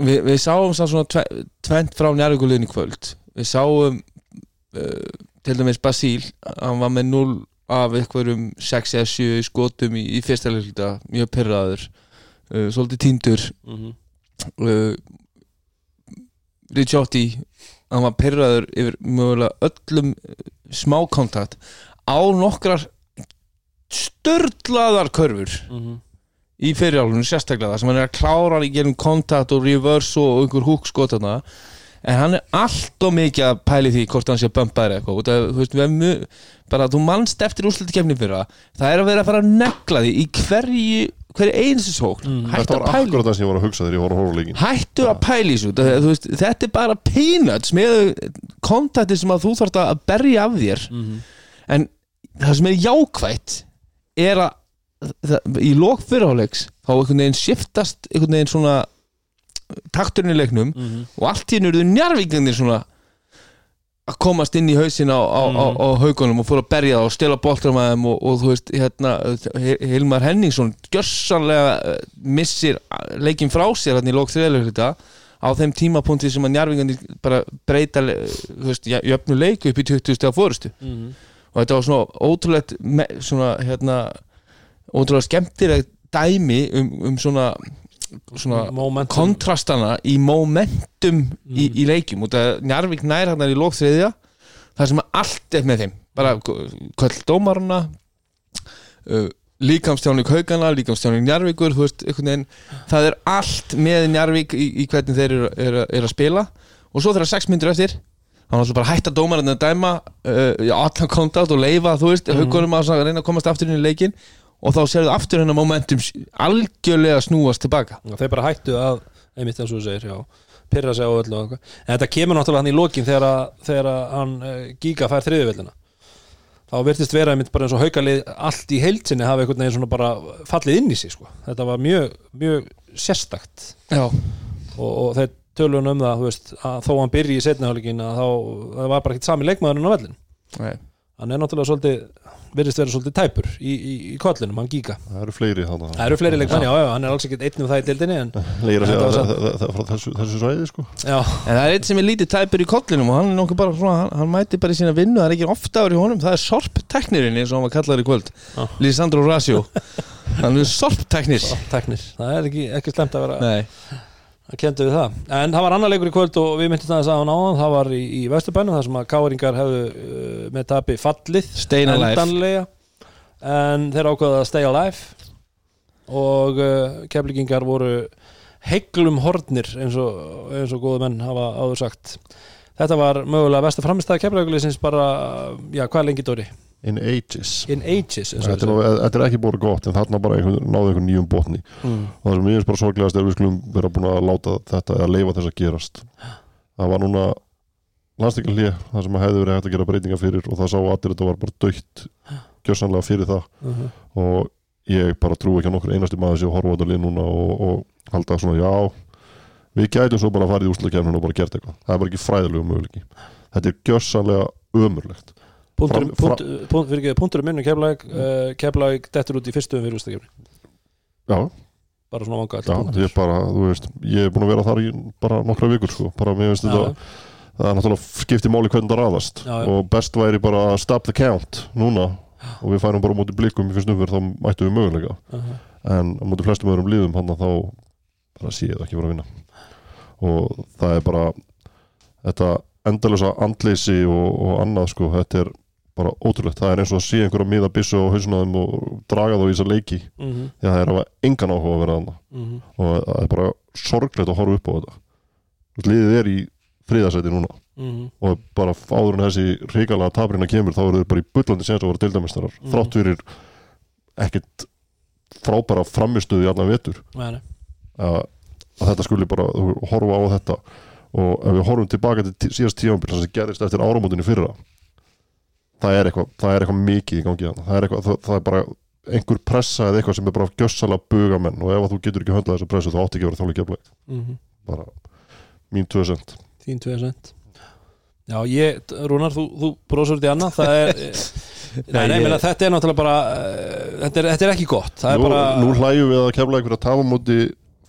við, við sáum samt svona tve, tvent frá njárvíkuliðin í kvöld. Við sáum uh, til dæmis Basíl hann var með 0 af einhverjum 6 eða 7 skotum í, í fyrsta leikluta mjög pyrraður uh, svolítið týndur. Mhm. uh, Ricciotti hann var pyrraður yfir mögulega öllum uh, smákontakt á nokkrar störlaðar körfur Mhm. í fyrirálunum sérstaklega það sem hann er að klára í gerum kontakt og reverse og einhver húk skotana en hann er allt og mikið að pæli því hvort hann sé bömpaður eitthvað. Út af, þú veist, mjög, bara þú mannst eftir úrsluti kemni fyrra. Það er að vera að fara að negla því í hverju hverju einstu sókn Mm. Þetta að var akkurat það sem ég var að hugsa þegar ég var að horfa á leikin hættu að pæli þessu það, veist, þetta er bara peanuts með kontakti sem að þú þarft að berja af þér Mhm. en það sem er jákvætt er að það, í lók fyrirháleiks þá einhvern veginn shiftast einhvern veginn svona takturinn í leiknum Mhm. og allt í hennu eruðu njarvíknir svona að komast inn í hausin á, á, á, Mhm. á haugunum og fór að berja það og stela boltum að þeim og, og þú veist, hérna Hil- Hilmar Henningsson gjörsanlega eh, missir leikin frá sér hérna í lók þriðlega á þeim tímapunkti sem að njarvíknir bara breyta le- þú veist, jöfnu leiku upp í 20 steg fórustu Mhm. og þetta var svona ótrúlegt me, svona hérna ótrúlega skemmtilegt dæmi um, um svona svona kontrastana í momentum í, Mhm. í leikjum. Og það Njarvík nær hann í lók þriðja það sem allt er með þeim. Bara köll dómaruna uh, líkamstjáning haugana líkamstjáning Njarvíkur þú veist, einhvern veginn, það er allt með Njarvík í, í hvernig þeir eru er, er að spila. Og svo þegar sex myndir eftir þá var svo bara að hætta dómarinn að dæma uh, allan kontakt og leifa þú veist, Mhm. haugunum að reyna að komast aftur inn í leikin og þá sérðu aftur hennar momentum algjörlega snúast tilbaka. Þeir bara hættu að einmitt eins og þú segir, pyrra sig á öllu og eitthvað. En þetta kemur náttúrulega hann í lokin þegar, að, þegar að hann uh, Giga fær þriðuvellina þá virtist vera einmitt bara eins og haukalið allt í heilsinni hafa einhvern veginn svona bara fallið inn í sig sko. þetta var mjög, mjög sérstakt. Og, og þeir tölun um það veist, að þó hann byrji í setniháleikin að þá var bara ekkert sami leikmaðurinn á vellin nei hann er náttúrulega svolítið virðist vera svolítið tæpur í, í, í kollinum, hann Giga. Það eru fleiri þannig það eru fleiri leikmann, já, já, hann er alls ekkert einn um það í dildinni en Leira frá þessu, þessu svæði sko. Já, En það er eitt sem er lítið tæpur í kollinum og hann er nokkuð bara svona, hann, hann mæti bara í sína vinnu það er ekki ofta ári í honum, það er sorpteknirinn eins og hann var kallaður í kvöld Já. Lisandro Rasio hann er sorpteknir. Teknir, það er ekki, ekki slemt að vera Nei, að kendu við það. En það var annar leikur í kvöld og við myndum það að hann áðan. Það var í, í Vesturbænum þar sem að káringar hefðu uh, með tapi fallið endanlega. En þeir ákvaða að stay alive. Og uh, keflingingar voru heiglum hornir eins og, eins og góðu menn hafa áður sagt. Þetta var mögulega besta framistæða keflingulisins bara, já hvað lengi Dóri? In ages. In ages Þetta er, er ekki búin gott en þarna bara einhvern, náðu einhvern nýjum botni. Mm. og það sem ég finnst bara sorglegast er við skulum vera búin að láta þetta eða leifa þess að gerast. Það var núna landstíkjalið það sem hefði verið hægt að gera breytinga fyrir og það sá allir að þetta var bara dögt gjörsanlega fyrir það. Uh -huh. og ég bara trú ekki að nokkur einasti maður sé að horfa á þetta lið núna og, og halda svona já við gætum svo bara að fara í úrslutakefninu og bara gert eitthvað. Það er bara ekki fræðilegu möguleiki. Þetta er gjörsanlega ömurlegt Punktur, Fram- fra- punkt, punkt, fyrir ekki, punktur um minnu Keflavík uh, Keflavík dettur út í fyrstu um fyrir úrstakefni já, bara svona vanga já, þú veist ég er búin að vera þar í bara nokkra vikur sko, bara mér finnst þetta það er náttúrulega skipti máli hvernig það raðast. Já, já. og best væri bara að stop the count núna og við færum bara móti blikum í fyrst umfyrir þá mættum við möguleika. Uh -huh. en móti flestum öðrum liðum hann þá bara sé ég það ekki vera að vinna. Og það er bara þetta endalösa andleysi og, og annað sko, þetta er bara ótrúlegt, það er eins og að sé einhver að miða byssu á hausnaðum og draga þá í þessa leiki. Uh -huh. því að það er að engan áhuga að vera annað Uh og það er bara sorglegt að horfa upp á þetta. Liðið er í þriðasæti núna. -huh. og bara áður en þessi hrikalega taprina kemur þá eru þeir bara í bullandi séns að vera deildamistarar Mhm. þrátt fyrir ekkert frábæra framistuði allan nei. að, að þetta skuli bara horfa á þetta. Og ef við horfum tilbaka til síðast tíðanbíl sem gerist eftir áramótinu fyrra það er eitthvað, það er eitthvað mikið í gangi þarna. það er, eitthvað, það, það er bara einhver pressa eða eitthvað sem er bara gjössalega buga menn og ef að þú getur ekki höndlað þessa pressu þá átti ekki að vera þálega gefleg Uh -huh. bara mín 2% Þín 2% Já, ég, Rúnar, þú, þú brósur út í annað. Það er Nei, nei, ég- meina, þetta er náttúrulega bara uh, þetta, er, þetta er ekki gott. Það er nú, bara nú hlæjum við að kefla einhverja tafa móti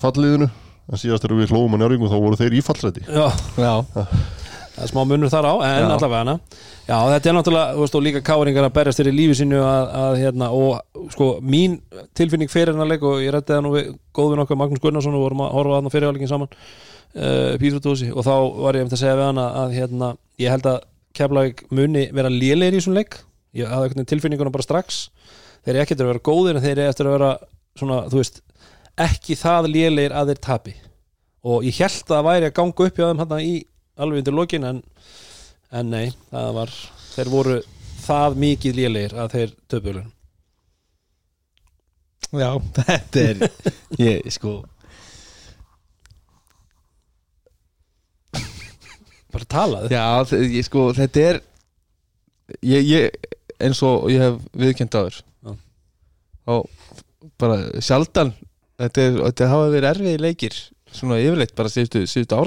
falliðinu en síðast þegar við hlóum á njárvíkum þá voru þeir í fallseti. Já, já, það er smá munur þar á en Já. allavega hana Já, þetta er náttúrulega, þú veist, og líka káringar að berjast fyrir lífi sínu að, að hérna, og sko, mín tilfinning fyrir hennar leik og ég rætti það nú við góðvinn okkar Magnús Gunnarsson og vorum að horfa þarna fyrirháleikin saman uh, Pítrúdósi og þá var ég um að segja við hana að hérna, ég held að Keflavík muni vera lélegir í þessum leik. Ég hafði veginn tilfinninguna bara strax. Þeir eru ekkert að vera góðir en þeir eru eftir að vera svona, þú veist, ekki það lélegir að þeir tapi. Og ég held að væri að ganga upp hjá þeim hann í alveg undir lokin en, en nei, það var þeir voru það mikið lélegir að þeir töpulegin Já, þetta er ég, sko. Bara talaðu Já, ég, sko, þetta er ég, ég, eins og ég hef viðkjönd áður. Já. og bara sjaldan þetta, er, þetta hafa verið erfiði leikir svona yfirleitt bara síðustu, síðustu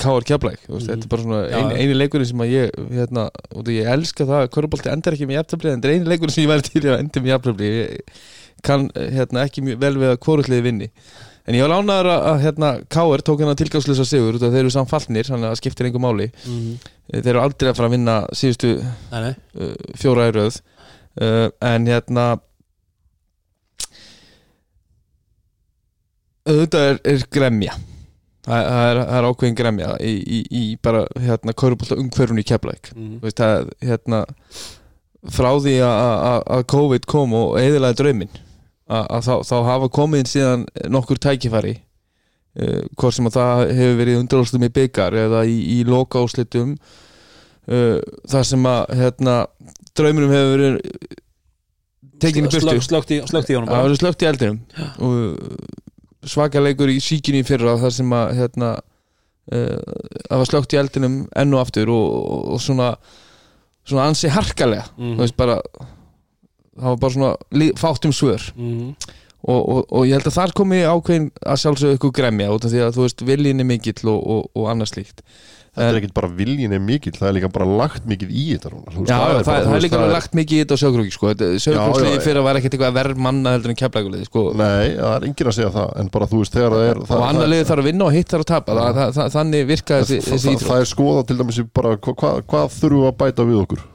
Káar Keflæk mm. þetta er bara svona Já, ein, já. eini leikurinn sem að ég hérna, og ég elska það að Körubolti endar ekki með jafntöfli en þetta er eini leikurinn sem ég væri til að enda með jafntöfli ég kann hérna, ekki vel við að hvorutliði vinni. En ég var lánaður að, hérna, Káar tók hérna tilgangslösa sigur út af þeir eru samfallnir þannig að það skiptir einhver máli. Mm þeir eru aldrei að fara að vinna síðustu uh, fjóra í röð. Uh, en hérna auðvitað er, er gremja það, það, er, það er ákveðin gremja í, í, í bara hérna kaurubólta umhverfun í Keflæk Mm veist það hérna frá því að- COVID kom og eðilaði drauminn að, þá, þá hafa komið síðan nokkur tækifæri uh, hvort sem að það hefur verið undirálstum í byggar eða í, í loka áslitum uh, þar sem að hérna, drauminum hefur verið tekin í burtu. Slögt- í, í eldinum. Og svakaleikur í síkinni fyrra þar sem að hérna, uh, það var slögt í eldinum enn og aftur og, og, og svona svona ansi harkalega Mhm. þú veist bara það var bara svona lí- fátt um svör Mhm. og, og, og ég held að þar komi ákveðin að sjálfsögðu ykkur gremja út af því að þú veist viljin er mikill og, og, og annað slíkt Þetta er ekkit bara viljin er mikill, það er líka bara lagt mikið í þetta núna, Já, það, bara, það, er líka alveg lagt mikið í þetta á sjögrúki sko. Já, fyrir að vera ekkert eitthvað verð manna heldur en keflækuliði sko. Nei, það er enginn að segja það En bara þú veist, þegar það er og það, annar liði þarf að vinna og hitt þarf að tapa. Það, það, það, þannig virka þessi, það, þessi það, það er skoða til dæmis bara hva, hva, hvað þurfum við að bæta við okkur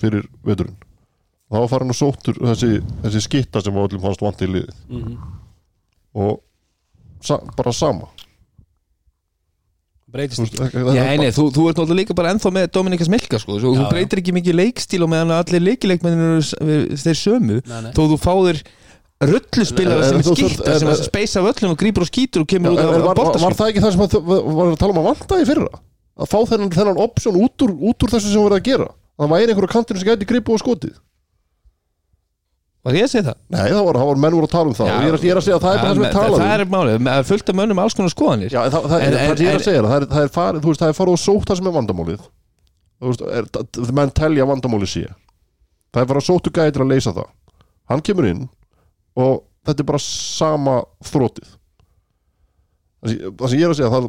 fyrir veturinn? Þá farin og sóttur þessi, þessi skitta sem öllum fannst vant í liði Mhm. og sa, bara sama breytist Þú ekki. Já, nei, þú, þú ert náttúrulega líka bara ennþá með Dominika Smilka sko. Svo, Já, þú breytir ekki mikið leikstíl og meðan allir leikileikmennir eru s- þeir sömu. Nei, nei. þó þú fáðir rulluspilara sem er þú skýtt þarft- sem en- að speisa af öllum og grípur og skýtur og Já, kemur út af var, var, var boltaskip það ekki það sem að, þau- var að tala um að vanta í fyrra að fá þennan, þennan option út úr, út úr þessu sem voru að gera? Að það væri einhverju kantinu sem gæti gripu og skotið Var ég að segja það? Nei, það var, það var menn voru að tala um það. Já. og ég er, að- ég er að segja að það er bara það sem við það, tala það um. er málið, það er fullt af mönnum alls konar skoðanir. Já, en það, það, En- það, það sem ég er að segja það er, það er farið, þú veist, það er farið og sótt það sem er vandamálið. Þú veist, er, það, menn telja vandamálið sé. Það er farið að sóttu gætir að leysa það. Hann kemur inn og þetta er bara sama þrótið það sem, ég er að segja það,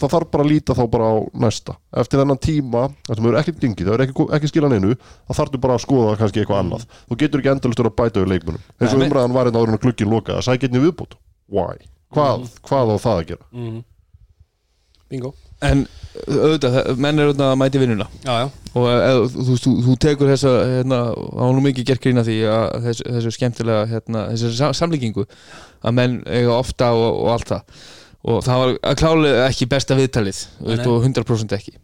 það þarf bara að líta þá bara á næsta. Eftir þennan tíma, það sem hefur ekkert gengið það hefur ekki, ekki skilað neinu, það þarftu bara að skoða kannski eitthvað annað, þú getur ekki endalustur að bæta við leikmunum, eins og umræðan var einn áður en glukkin loka, það sækir niður viðbútt why, hvað, hvað á það að gera? Mhm. bingo. En auðvitað, menn er auðvitað að mæti vinnuna. Já, já, og eð, þú, þú, þú, tekur þessa hérna, var nú mikið gert grína því að þessu, þessu skemmtilega hérna, þessu sam- samlíkingu að menn eiga ofta og, og allt það og það var klálega ekki besta viðtalið og 100% ekki.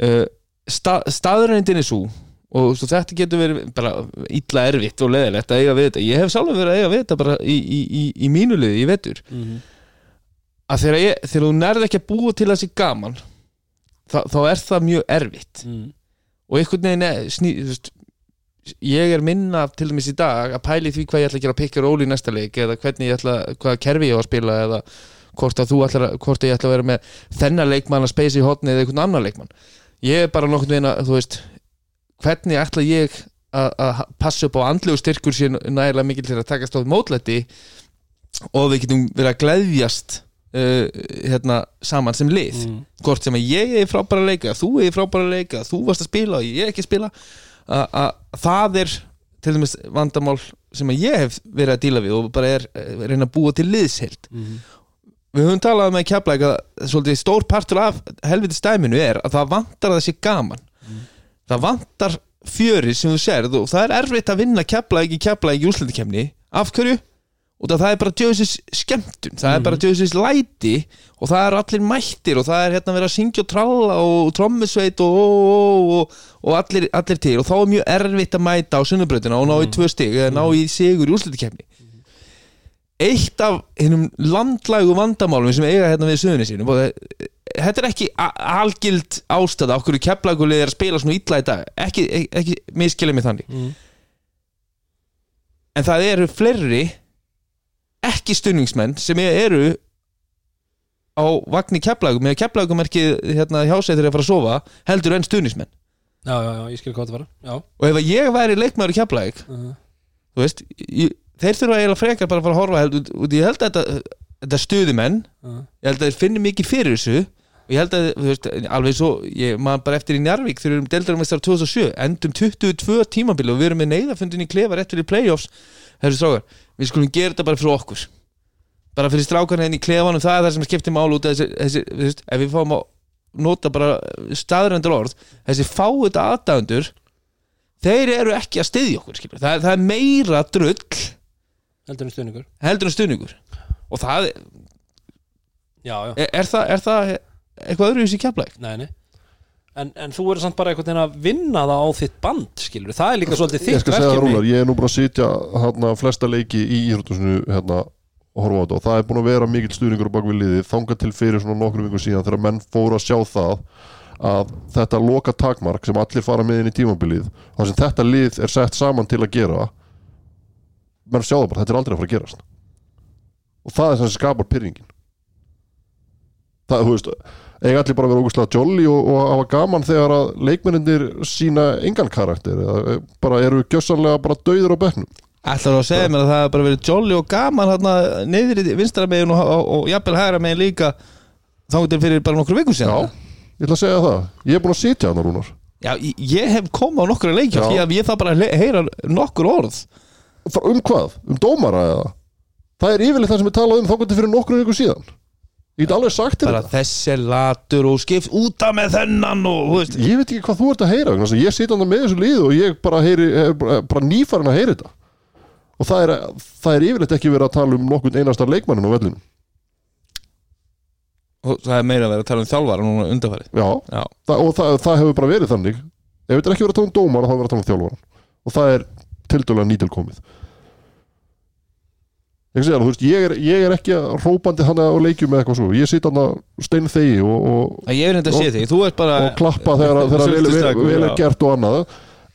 Uh, sta, staðurindin er svo og svo, þetta getur verið bara illa erfitt og leðilegt að eiga við þetta. Ég hef sjálfur verið að eiga við þetta bara í, í, í, í mínu liði í vetur. Mhm. að þegar, ég, þegar þú nærði ekki að búa til þessi gaman þá, þá er það mjög erfitt. Mhm. og einhvern veginn er, sný, þú veist, ég er minna til dæmis í dag að pæli því hvað ég ætla að gera pick and roll í næsta leik eða hvernig ég ætla, hvaða kerfi ég á að spila eða hvort að þú ætlar að, hvort ég ætla að vera með þennan leikmann að speysa í hotni eða einhvern annan leikmann ég er bara nokkurn veginn að, þú veist hvernig ætla ég að, að passa upp á andlegu styrkur sér nægilega mikil til að takast á því mótlæti og við getum verið að gleðjast uh, hérna saman sem lið Mhm. hvort sem að ég er frábæra að leika þú er frábæra að leika, þú varst að spila og ég er ekki að spila að að það er til dæmis vandamál sem að ég hef verið að díla við og bara er eh, reyna að búa til liðsheld Mhm. Við höfum talað með keflæk að svolítið stór partur af helviti stæminu er að það vantar að það sé gaman. Það vantar fjöri sem þú sérð og það er erfitt að vinna keflæk í keflæk í úrslutikemni af hverju? af það er bara djöðsins skemmtun það er bara djöðsins læti og það er allir mættir og það er hérna verið að syngja og tralla og trommusveit og, og, og, og, og allir, allir til og þá er mjög erfitt að mæta á sunnubrautina og ná í tvö stig eða ná í sigur í úrslutikefni eitt af hinnum landlægu vandamálum sem eiga hérna við söðunni sínum og þetta er ekki algild ástæða okkur keflagulið er að spila svona illa í dag. Ekki, ekki, ekki miskilja mig þannig. Mm. en það eru fleiri ekki stunningsmenn sem eru á vagni keflagum eða keflagumerkið hérna hjá sig þegar að fara að sofa heldur enn stunningsmenn Já, já, já, ég skil hvað það var og ef ég væri leikmaður í keflag uh, þú veist, ég, þeir þurfa eiginlega frekar bara að fara að horfa held, út, ég held að þetta, þetta stuðumenn uh, ég held að þeir finnir mikið fyrir þessu og ég held að, þú veist, alveg svo ég maður bara eftir í Njarvík þegar við erum deildarumestar 2007 endum 22 tímabili og við erum með neyðafundin í klefa rétt fyrir playoffs. Þessu strákar, við skulum gera þetta bara fyrir okkur. Bara fyrir strákarna henni í klefanum það er það sem skiptir mál út þessi, þessi þú veist, ef við fáum að nota bara staðrendur orð þessi fáið aðdæðundur þeir eru ekki að styðja okkur skilur. það, það er meira drull heldur en stuðningur. Heldur en stuðningur. Og það, Já, já, er, er það, er það eitthvað öðru í þessi keflæk nei, nei. En, en þú eru samt bara einhvern veginn að vinna það á þitt band, skilur Það er líka svolítið Ég þitt skal segja það rúlar, ég er nú bara að sitja hérna, flesta leiki í íþrótusinu hérna, og horfa á þetta. Og það er búin að vera mikill stuðningur á bakvið liðið, þangað til fyrir svona nokkrum vingur síðan þegar menn fóru að sjá það að þetta loka takmark sem allir fara með inn í tímabilið þar sem þetta lið er sett saman til að gera menn sjá það bara, þetta er aldrei að fara að gerast. Og það er sem skapar pyrringin það, þú veist eiga allir bara að vera ógustlega jolly og, og hafa gaman þegar að leikmennindir sína engan karakter eða bara eru gjössanlega bara dauður á bekknum. Ætlar þú að segja mér að það hefur bara verið jolly og gaman hérna niður í vinstra megin og, og, og jafnvel hægra megin líka þá til fyrir bara nokkur vikum Já, síðan ég ætla að segja það. Ég er búin að sitja hann Rúnar. Já, ég- hef komið á nokkru leikja Já. því að ég það bara heyra nokkur orð Um hvað? Um dómara eða? Það er yfirleitt það sem er talað um þangandi fyrir nokkrum viku síðan. Ég get alveg sagt þér þetta. þessi latur og skipt út af með þennan og Ég veit ekki hvað þú ert að heyra Ég sitja hann með þessu lið og ég bara heyri er bara, bara nýfarin að heyra þetta. Og það er, það er yfirleitt ekki verið að tala um nokkurn einasta leikmannin á vellinu og það er meira að vera að tala um þjálfara núna undanfarið. Já, Já, það, og það, það hefur bara verið þannig. Ef þetta er ekki verið að tala um dómara þá er verið að tala um þjálfaran Og það er tildölulega nýtilkomið segja, veist, ég, er, ég er ekki að rópandi hann á leikjum með eitthvað svo. Ég sitt hann að stein þegi og, og, að að bara og klappa þegar, þegar vel, er gert og annað.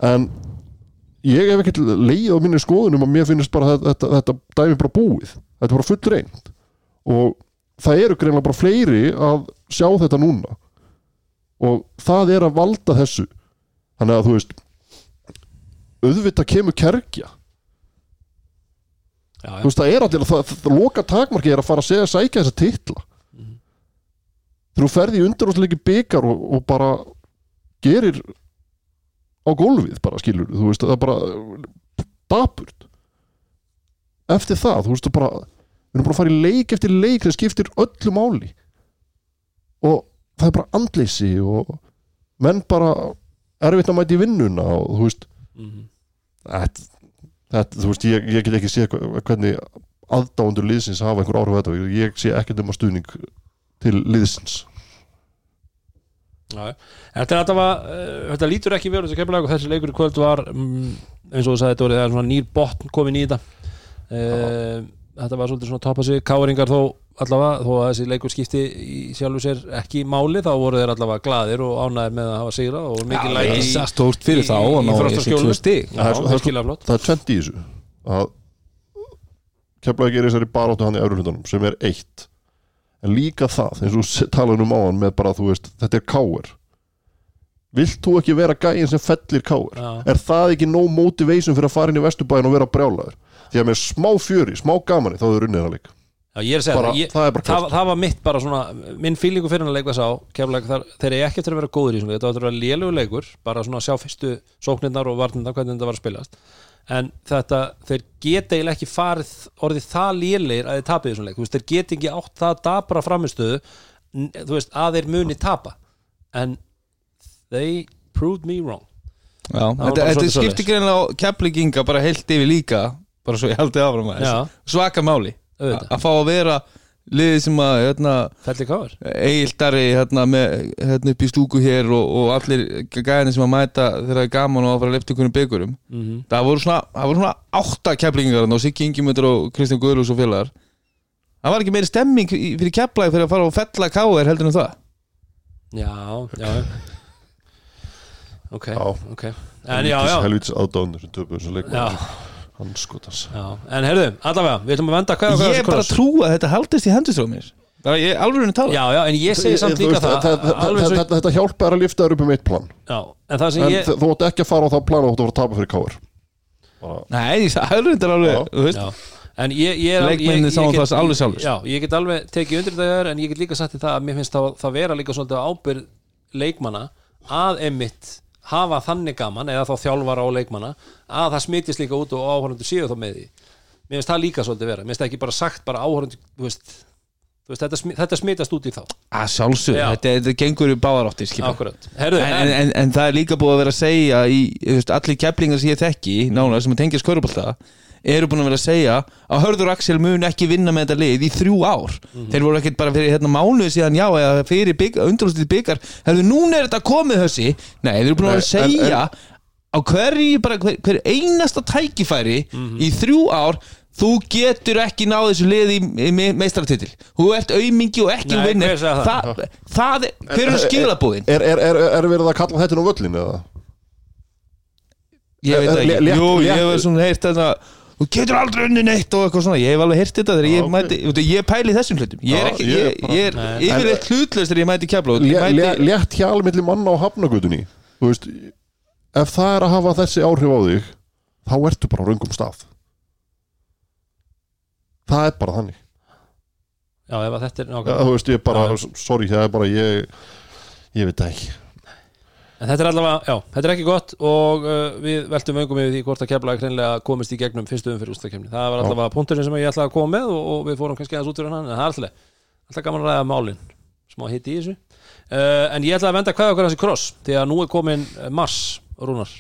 En ég hef ekkert leið á minni skoðunum að mér finnst bara þetta, þetta, þetta dæmi bara búið. Þetta er bara full reynd Og það eru greinlega bara fleiri að sjá þetta núna. Og það er að valda þessu. Þannig að þú veist auðvitað kemur kerkja Já, þú já, veist það er allir það, það, það loka takmarki er að fara að segja sækja þessa titla. Þegar þú ferði í undanúrsleiki byggar og, og bara gerir á gólfið bara skilur þú veist það er bara dapurt. Eftir það þú veist það bara við erum bara að fara í leik eftir leik sem skiptir öllu máli. Og það er bara andleysi og menn bara erfitt að mæta í vinnuna og þú veist mhm. Þetta, þetta, þú veist, ég, ég get ekki séð hvernig aðdáundur liðsins hafa einhver áhrif á þetta ég sé ekkert um að stuðning til liðsins. Já. Þetta, allavega, uh, þetta lítur ekki verið þessu kemurlega og þessi leikur í kvöld var mm, eins og þú sagði þetta voru nýr botn komin í þetta. Uh, þetta var svolítið svona topa sig. Káringar þó allavega þó að þessi leikur skipti í sjálfu sér ekki máli þá voru þeir allavega glaðir og ánæðir með að hafa sigra og mikið fyrir í- þá og í í stig. Já, Það er svo- það er það tvent í þessu. Að kemla ekki er þessari baráttu hann í öðru hlutunum sem er eitt. En líka það, eins og talaðum um áðan með bara, þú veist, þetta er káir vilt þú ekki vera gæin sem fellir káir Já. er það ekki nóg motivation fyrir að fara inn í vesturbæðin og vera brjálaður? Því að með smá fjöri, smá gamani þá er unnið það líka Já, ég er að segja Bara- það, ég, það er það, það var mitt bara svona minn fílingu fyrir hann að leika sá kemlega þar, þeir eru ekki eftir að vera góður í svona þetta var eftir að vera lélugur leikur bara svona að sjá fyrstu sóknirnar og varnirnar hvernig þetta var að spilast. En þetta, þeir geta eiginlega ekki farið orðið það lélegir að þeir tapið í svona leik, veist, þeir geta ekki átt það dabra þú veist, að þeir muni tapa. En they proved me wrong. Já, þetta, bara þetta svolítið skipti greinlega á keflinginga bara heilt yfir líka bara svo ég haldi áfram svaka máli að fá að vera liðið sem að hérna, eigildari hérna, með, hérna upp í stúku hér og, og allir gæðinni sem að mæta þegar það er gaman og að fara að lefta ykkur byggurum. Mm það voru svona, það voru svona átta keflingar og Siggi Ingemyndur og Kristján Guðlús og félagar. Það var ekki meiri stemming í- fyrir keflaði fyrir að fara og fella káir heldur en það? Já, já. Ok, Já. ok. En já, já, helvítis aðdáðunir sem töpu þessu leik já, hann skotans já en herðu, allavega, við ætlum að venda hvað ég er bara að trúa að þetta haldist í hendustrómir bara ég alveg henni tala. Já, já, en ég segi samt líka það þetta- hjálpar að lifta þér upp um eitt plan. Já, en það sem En ég þú átt ekki að fara á það plan og þú átt að fara að tapa fyrir káir nei, það er alveg veist, já, en ég, ég er Leikmennirnir ég- ég sáu get- það alveg sjálfir. já, ég get alveg tekið undir þetta þér en ég get líka sagt í það að mér finnst það, það vera líka svolítið ábyrð leikmanna að emitt hafa þannig gaman eða þá þjálfara og leikmanna að það smitist líka út og áhörundur séu þá með því. Mér finnst það líka svolítið vera. Mér finnst það ekki bara sagt bara áhörundur þú veist, þú veist þetta, þetta smitast út í þá. Að sjálfsög, Já. þetta, þetta gengur í herðu, en, en, en, en það er líka búið að vera að segja í, allir keplingar sem ég þekki nána sem tengja skörubólta eru búin að vera að segja að Hörður Axel mun ekki vinna með þetta lið í þrjú ár. Þeir voru ekkert bara fyrir hérna mánuði síðan já eða fyrir bygg, undanlustið byggar. Hefðu núna er þetta komið þessi nei þeir eru búin að vera að Nei, en- segja á hverju bara hver, hver einasta tækifæri í þrjú ár þú getur ekki náð þessu lið í, í me- meistaratitil þú ert aumingi og ekki Nei, vinnir það? það, er, hver eru skilabúðin Er, er, er, er verið að kalla þetta á völlin eða? Ég veit ekki, jú, ég hef svona heyrt þetta Þú getur aldrei unni neitt og eitthvað svona. Ég hef alveg heyrt þetta þegar ég Já, ok. mæti Þú veit, Ég pæli þessum hlutum. Ég er, ekki, ég ég, er bara- er yfirleitt hlutlaust þegar ég mæti mæti létt hjál milli manna á hafnagutunni Þú veist Ef það er að hafa þessi áhrif á þig þá ertu bara á raungum stað. Það er bara þannig. Já, ef að þetta er nákvæmlega Þú veist, ég bara, Já. sorry, það er bara ég Ég veit ekki En þetta er allavega, já, þetta er ekki gott og uh, við veltum öngum yfir því hvort að keflaði hreinlega komist í gegnum fyrstu umfyrir úrstakefni. Það var allavega punkturinn sem ég ætlaði að koma með og, og við fórum kannski aðeins út fyrir hann, en það er alltaf, alltaf gaman að ræða málin, smá hitt í þessu. Uh, en ég ætlaði að venda hvað okkur þessi kross, því að nú er komin Mars, Rúnar.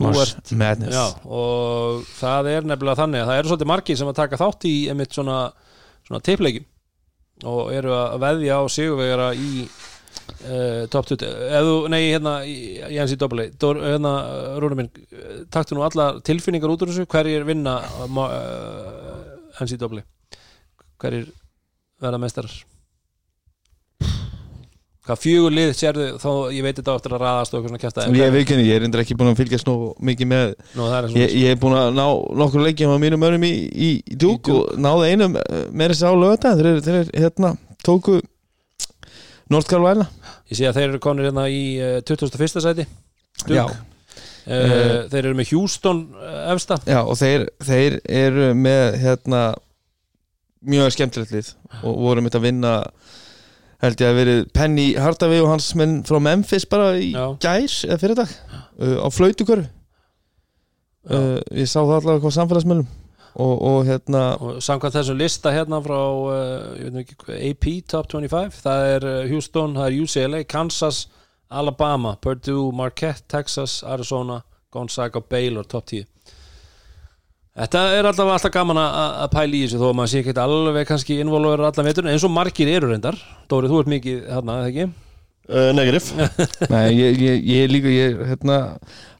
Mars ert- Madness Já, og það er nefnilega þannig að það eru svolítið margir sem að taka þátt í einmitt svona, svona og eru að veðja á sigurvegara í uh, top 20 ef þú, nei, hérna í, í NC Double hérna, Rúna minn taktu nú alla tilfinningar út úr þessu. Hverjir vinna uh, NC Double hverjir verða mestarar hvað fjögur lið sérðu þá ég veit þetta á eftir að raðast og eitthvað svona kjæfta Ég ekki, ég er endur ekki búin að fylgjast nú mikið með er svona Ég, ég er búin að ná nokkur leikjum á mínum önum í, í, í dúk Í og náði einum eh, meira sér á lögata þeir, eru- þeir eru, hérna tóku North Carolina Ég sé að þeir eru konir hérna í uh, 21. sæti. Já. uh, Þeir eru með Houston uh, efsta Já, og þeir, þeir eru með hérna mjög skemmtilegt lið og voru mitt að vinna held ég að verið Penny Hardaway og hans menn frá Memphis bara í Já. gæs eða fyrir dag uh, á flautukörfu Já. uh, ég sá það allavega hvað samfélagsmiðlum og, og hérna og samkvæmt þessum lista hérna frá uh, ekki, AP Top 25 það er uh, Houston, það er UCLA Kansas, Alabama, Purdue Marquette, Texas, Arizona Gonzaga, Baylor, top 10 Þetta er alltaf alltaf gaman að að pæla í þessu þó að maður sé ekki alveg kannski involver allan vetur eins og margir eru reyndar. Dóri, þú ert mikið hérna, eða ekki? uh, Negativ Nei, ég, ég, ég er líka ég, hérna,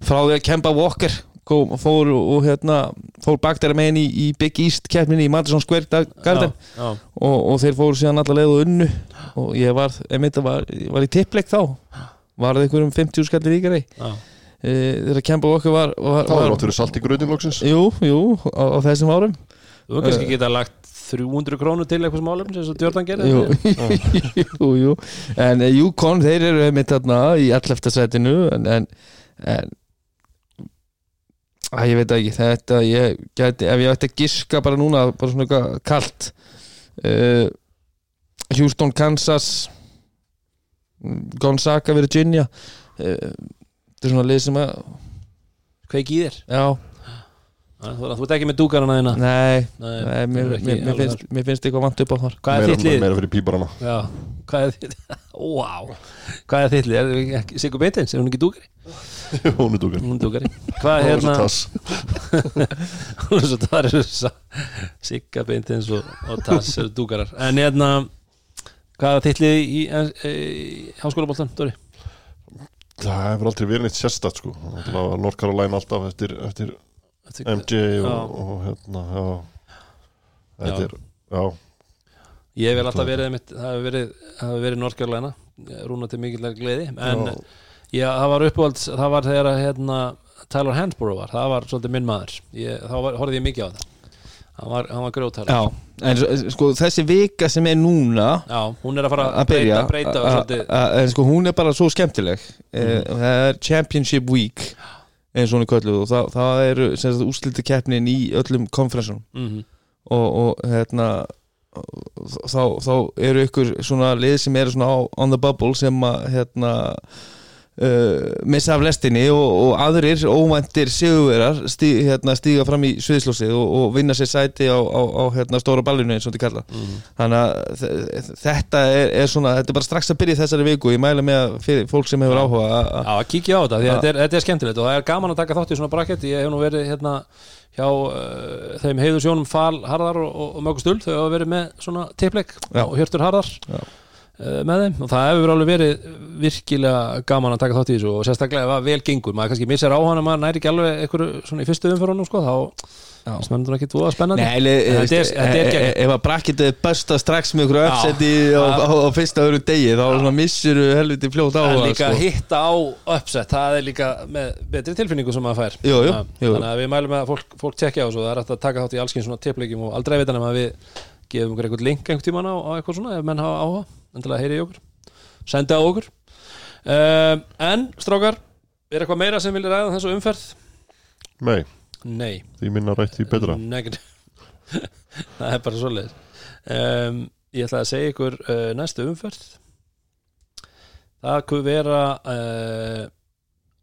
frá því að Kemba Walker kom, fór og, og hérna, fór bakdæra megin í, í Big East keppninni í Madison Square Garden Já, já. og, og þeir fóru síðan alla leið og unnu. Og ég var, einmitt, var, var í tippleik þá. Var það einhverjum 50 skallir ríkari. Já. e, þegar Kemba Walker var, var, Það var var átt fyrir salt í gröðin loksins. Jú, jú, á, á þessum árum. Þú kannski geta lagt 300 krónu til eitthvað smálefn sem Jordan gerði. Jú, jú, jú. En uh, Yukon, þeir eru einmitt þarna í allefta sætinu en, en, en að ég veit ekki þetta, ég gæti, ef ég ætti að giska bara núna, bara svona eitthvað kalt uh, Houston, Kansas Gonzaga, Virginia uh, þetta er svona lið sem að Kveik í þér. Já, Þú þú ert ekki með dúkarana þína? Nei, Nei, nei mér, ekki mér, mér, finnst, mér finnst eitthvað vant upp á þar. Hvað er þitt lið? meira fyrir píparana. Já, hvað er þitt Wow, hvað er þitt lið? Er Sigur Beitins, er hún ekki dúkari? hún er dúkar Hún er dúkari. Hvað er hérna Hún er svo eru Sigga Beitins og, og Tass eru dúkarar. En hérna Hvað er þitt lið í, háskólaboltan, Dóri? það hefur aldrei verið neitt sérstætt sko. North Carolina alltaf eftir, eftir MJ Já. og, og hérna já. þetta Já. er já, Ég hef vel alltaf verið mitt, það hefur verið, verið Norrkjörlæna rúna til mikilvæg gleði. En já, já, það var uppáhalds, það var þegar hérna, Tyler Hansborough var, það var svolítið minn maður. Ég, þá var, horfði ég mikið á það. Hann var, hann var grjótæður Já, en sko þessi vika sem er núna Já, hún er að fara að breyta, breyta og a- svolítið a- en sko hún er bara svo skemmtileg. Mm. það er Championship Week eins og hún er kölluð og það, það eru úsliti keppnin í öllum konferensunum mm og, og hérna þá, þá eru ykkur svona lið sem eru svona á, on the bubble sem að hérna uh, missa af lestinni og, og aðrir óvæntir sigurverar stí, hérna, stíga fram í sviðslósið og, og vinna sér sæti á, á, á hérna, stóra ballinu eins og þetta kalla. Þannig að þe- þetta er, er svona, þetta er bara strax að byrja þessari viku. Ég mæla með að fyrir fólk sem hefur áhuga að- að- Já, kíkja á þetta, að þetta er, þetta er skemmtilegt og það er gaman að taka þátt í svona bracket. Ég hef nú verið hérna hjá uh, þeim heiður sjónum Fal Harðar og, og, Stull, þau hafa verið með svona tippleik Já. og Hjörtur Harðar. Já. Uh, með þeim. Og það hefur alveg verið virkilega gaman að taka þátt í þessu og sérstaklega ef að vel gengur, maður kannski missar á hann að maður næri ekki alveg einhverju svona í fyrstu umfyrunum sko, þá sem er ekki tvoða spennandi. Nei, er- er gegn- ef að brakketið besta strax með ykkur Já. uppsetti á, á, á fyrsta öðru degi þá þú helviti fljótt Það er áhuga líka sko. hitta á uppsett það er líka með betri tilfinningu sem maður fær. Þannig að- við mælum að fólk, fólk tekja á þessu það er hægt að endilega heyri í okkur. Sendi á okkur. Um, En, strákar er eitthvað meira sem vilja ræða um þessu umferð? nei, Nei. Því minna rætt því betra. Negative Það er bara svoleiðis. Um, Ég ætla að segja ykkur uh, næstu umferð. Það kuð vera uh,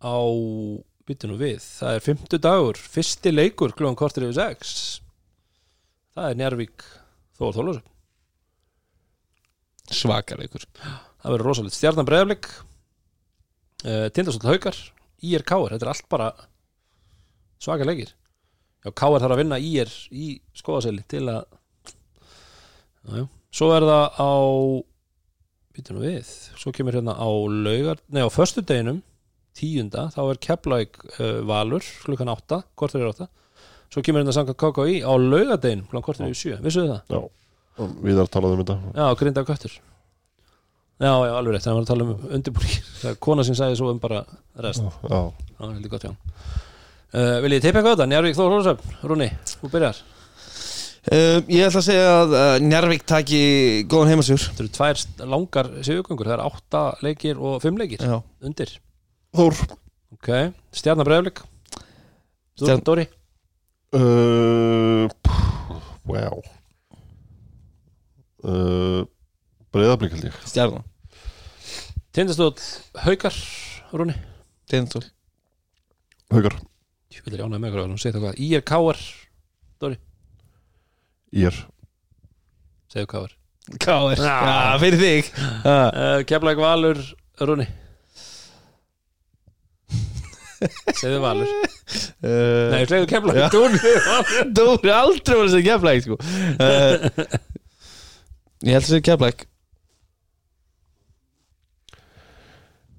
á nú við, það er fymtu dagur fyrsti leikur klúan kortir yfir sex. Það er Njarvík Þór Þólusum svakaleikur það verður rosalegt stjarnan breyðaflik uh, Tindastóll Haukar IR Káir, þetta er allt bara svaka leikir. Já, Káir þarf að vinna IR í skoðaseli til að já, já. svo er það á býtum við, svo kemur hérna á laugar, nei á föstudeginum tíunda, þá er Keflæk uh, Valur, klukkan átta, kortur er átta. Svo kemur hérna samkvæmt KKI á laugadegin, klukkan kortur er sjö, vissuðu það? já, við þar talaðum um þetta. Já, grinda köttur. Já, já, alveg rétt, það var að tala um er kona sem sagði svo um bara rest. Já, já. Heldur gott hann uh, Vil ég teipa eitthvað á þetta? Njarvík Þór Rósöfn, Rúni, þú byrjar. Uh, ég ætla að segja að uh, Njarvík taki góðan heimasjúr. Þetta eru tvær langar sigurgöngur Það er átta leikir og fimm leikir Já. undir. Þór. Ok, stjarnar breyflik Stjarn- Dóri, uh, wow uh, breyðablík held ég. Stjarnan, Tindastóll Haukar, Rúni? Tindastól Haukar, Ég vil rjána með ykkur, segðu hvað Ír Káar, Ír. Segðu Káar. Já. já, fyrir þig. Uh, uh, Keflæk Valur, Rúni? Segðu Valur. Uh, Nei, segðu Keflæk Já. Dóri aldrei voru að segja keflæk sko. uh, Ég held að segja keflæk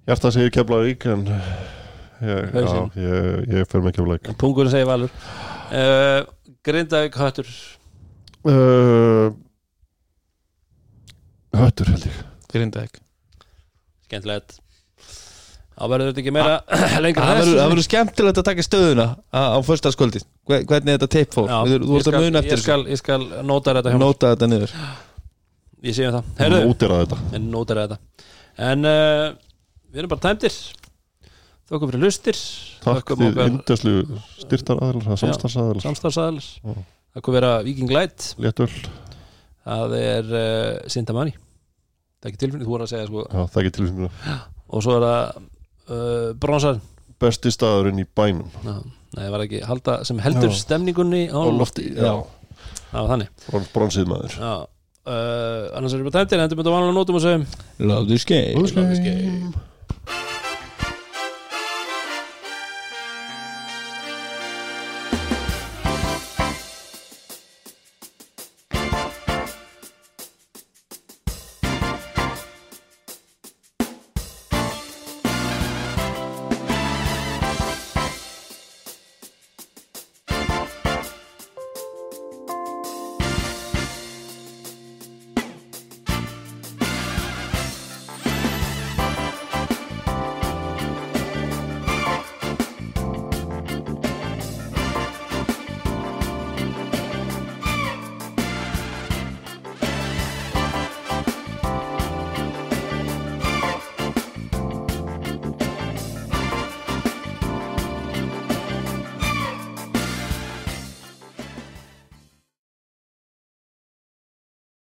Hjarta segir Keflavík en ég, já, Hausinn. ég, ég fer með Keflavík. Pungurinn segir Valur. Uh, Grindavík Höttur. Uh, Höttur held ég. Grindavík. Skemmtilegt. Þá verður þetta ekki meira lengra Það verður- það verður skemmtilegt að taka stöðuna á, á förstaskvöldi Hvernig þetta tipp fór. Já, ég að skal- muna ég eftir skal, ég skal nóta þetta hjá Nóta þetta niður Ég sé um það. Herðu, Útir að þetta. En nóta þetta. En uh, við erum bara tæmdir. Þokkum fyrir hlustir. Takk Þökkum því okkar indeslu styrtar aðeins Samstarfsaðeins samstarfsaðalis Það kom vera Viking Light. Léttöl. Það er uh, Sintamani Það er ekki tilfinning, þú voru að segja sko. Já, það ekki tilfengina Og svo er það uh, Bronsar Besti staðurinn í bænum. Já, Nei, það var ekki halda sem heldur Já. stemningunni á, á lofti Já. Það var þannig. Brons- bronsið maður Uh, Annars erum við tæmtir, endur með þetta vanlega nótum og segjum Love this game Love this game.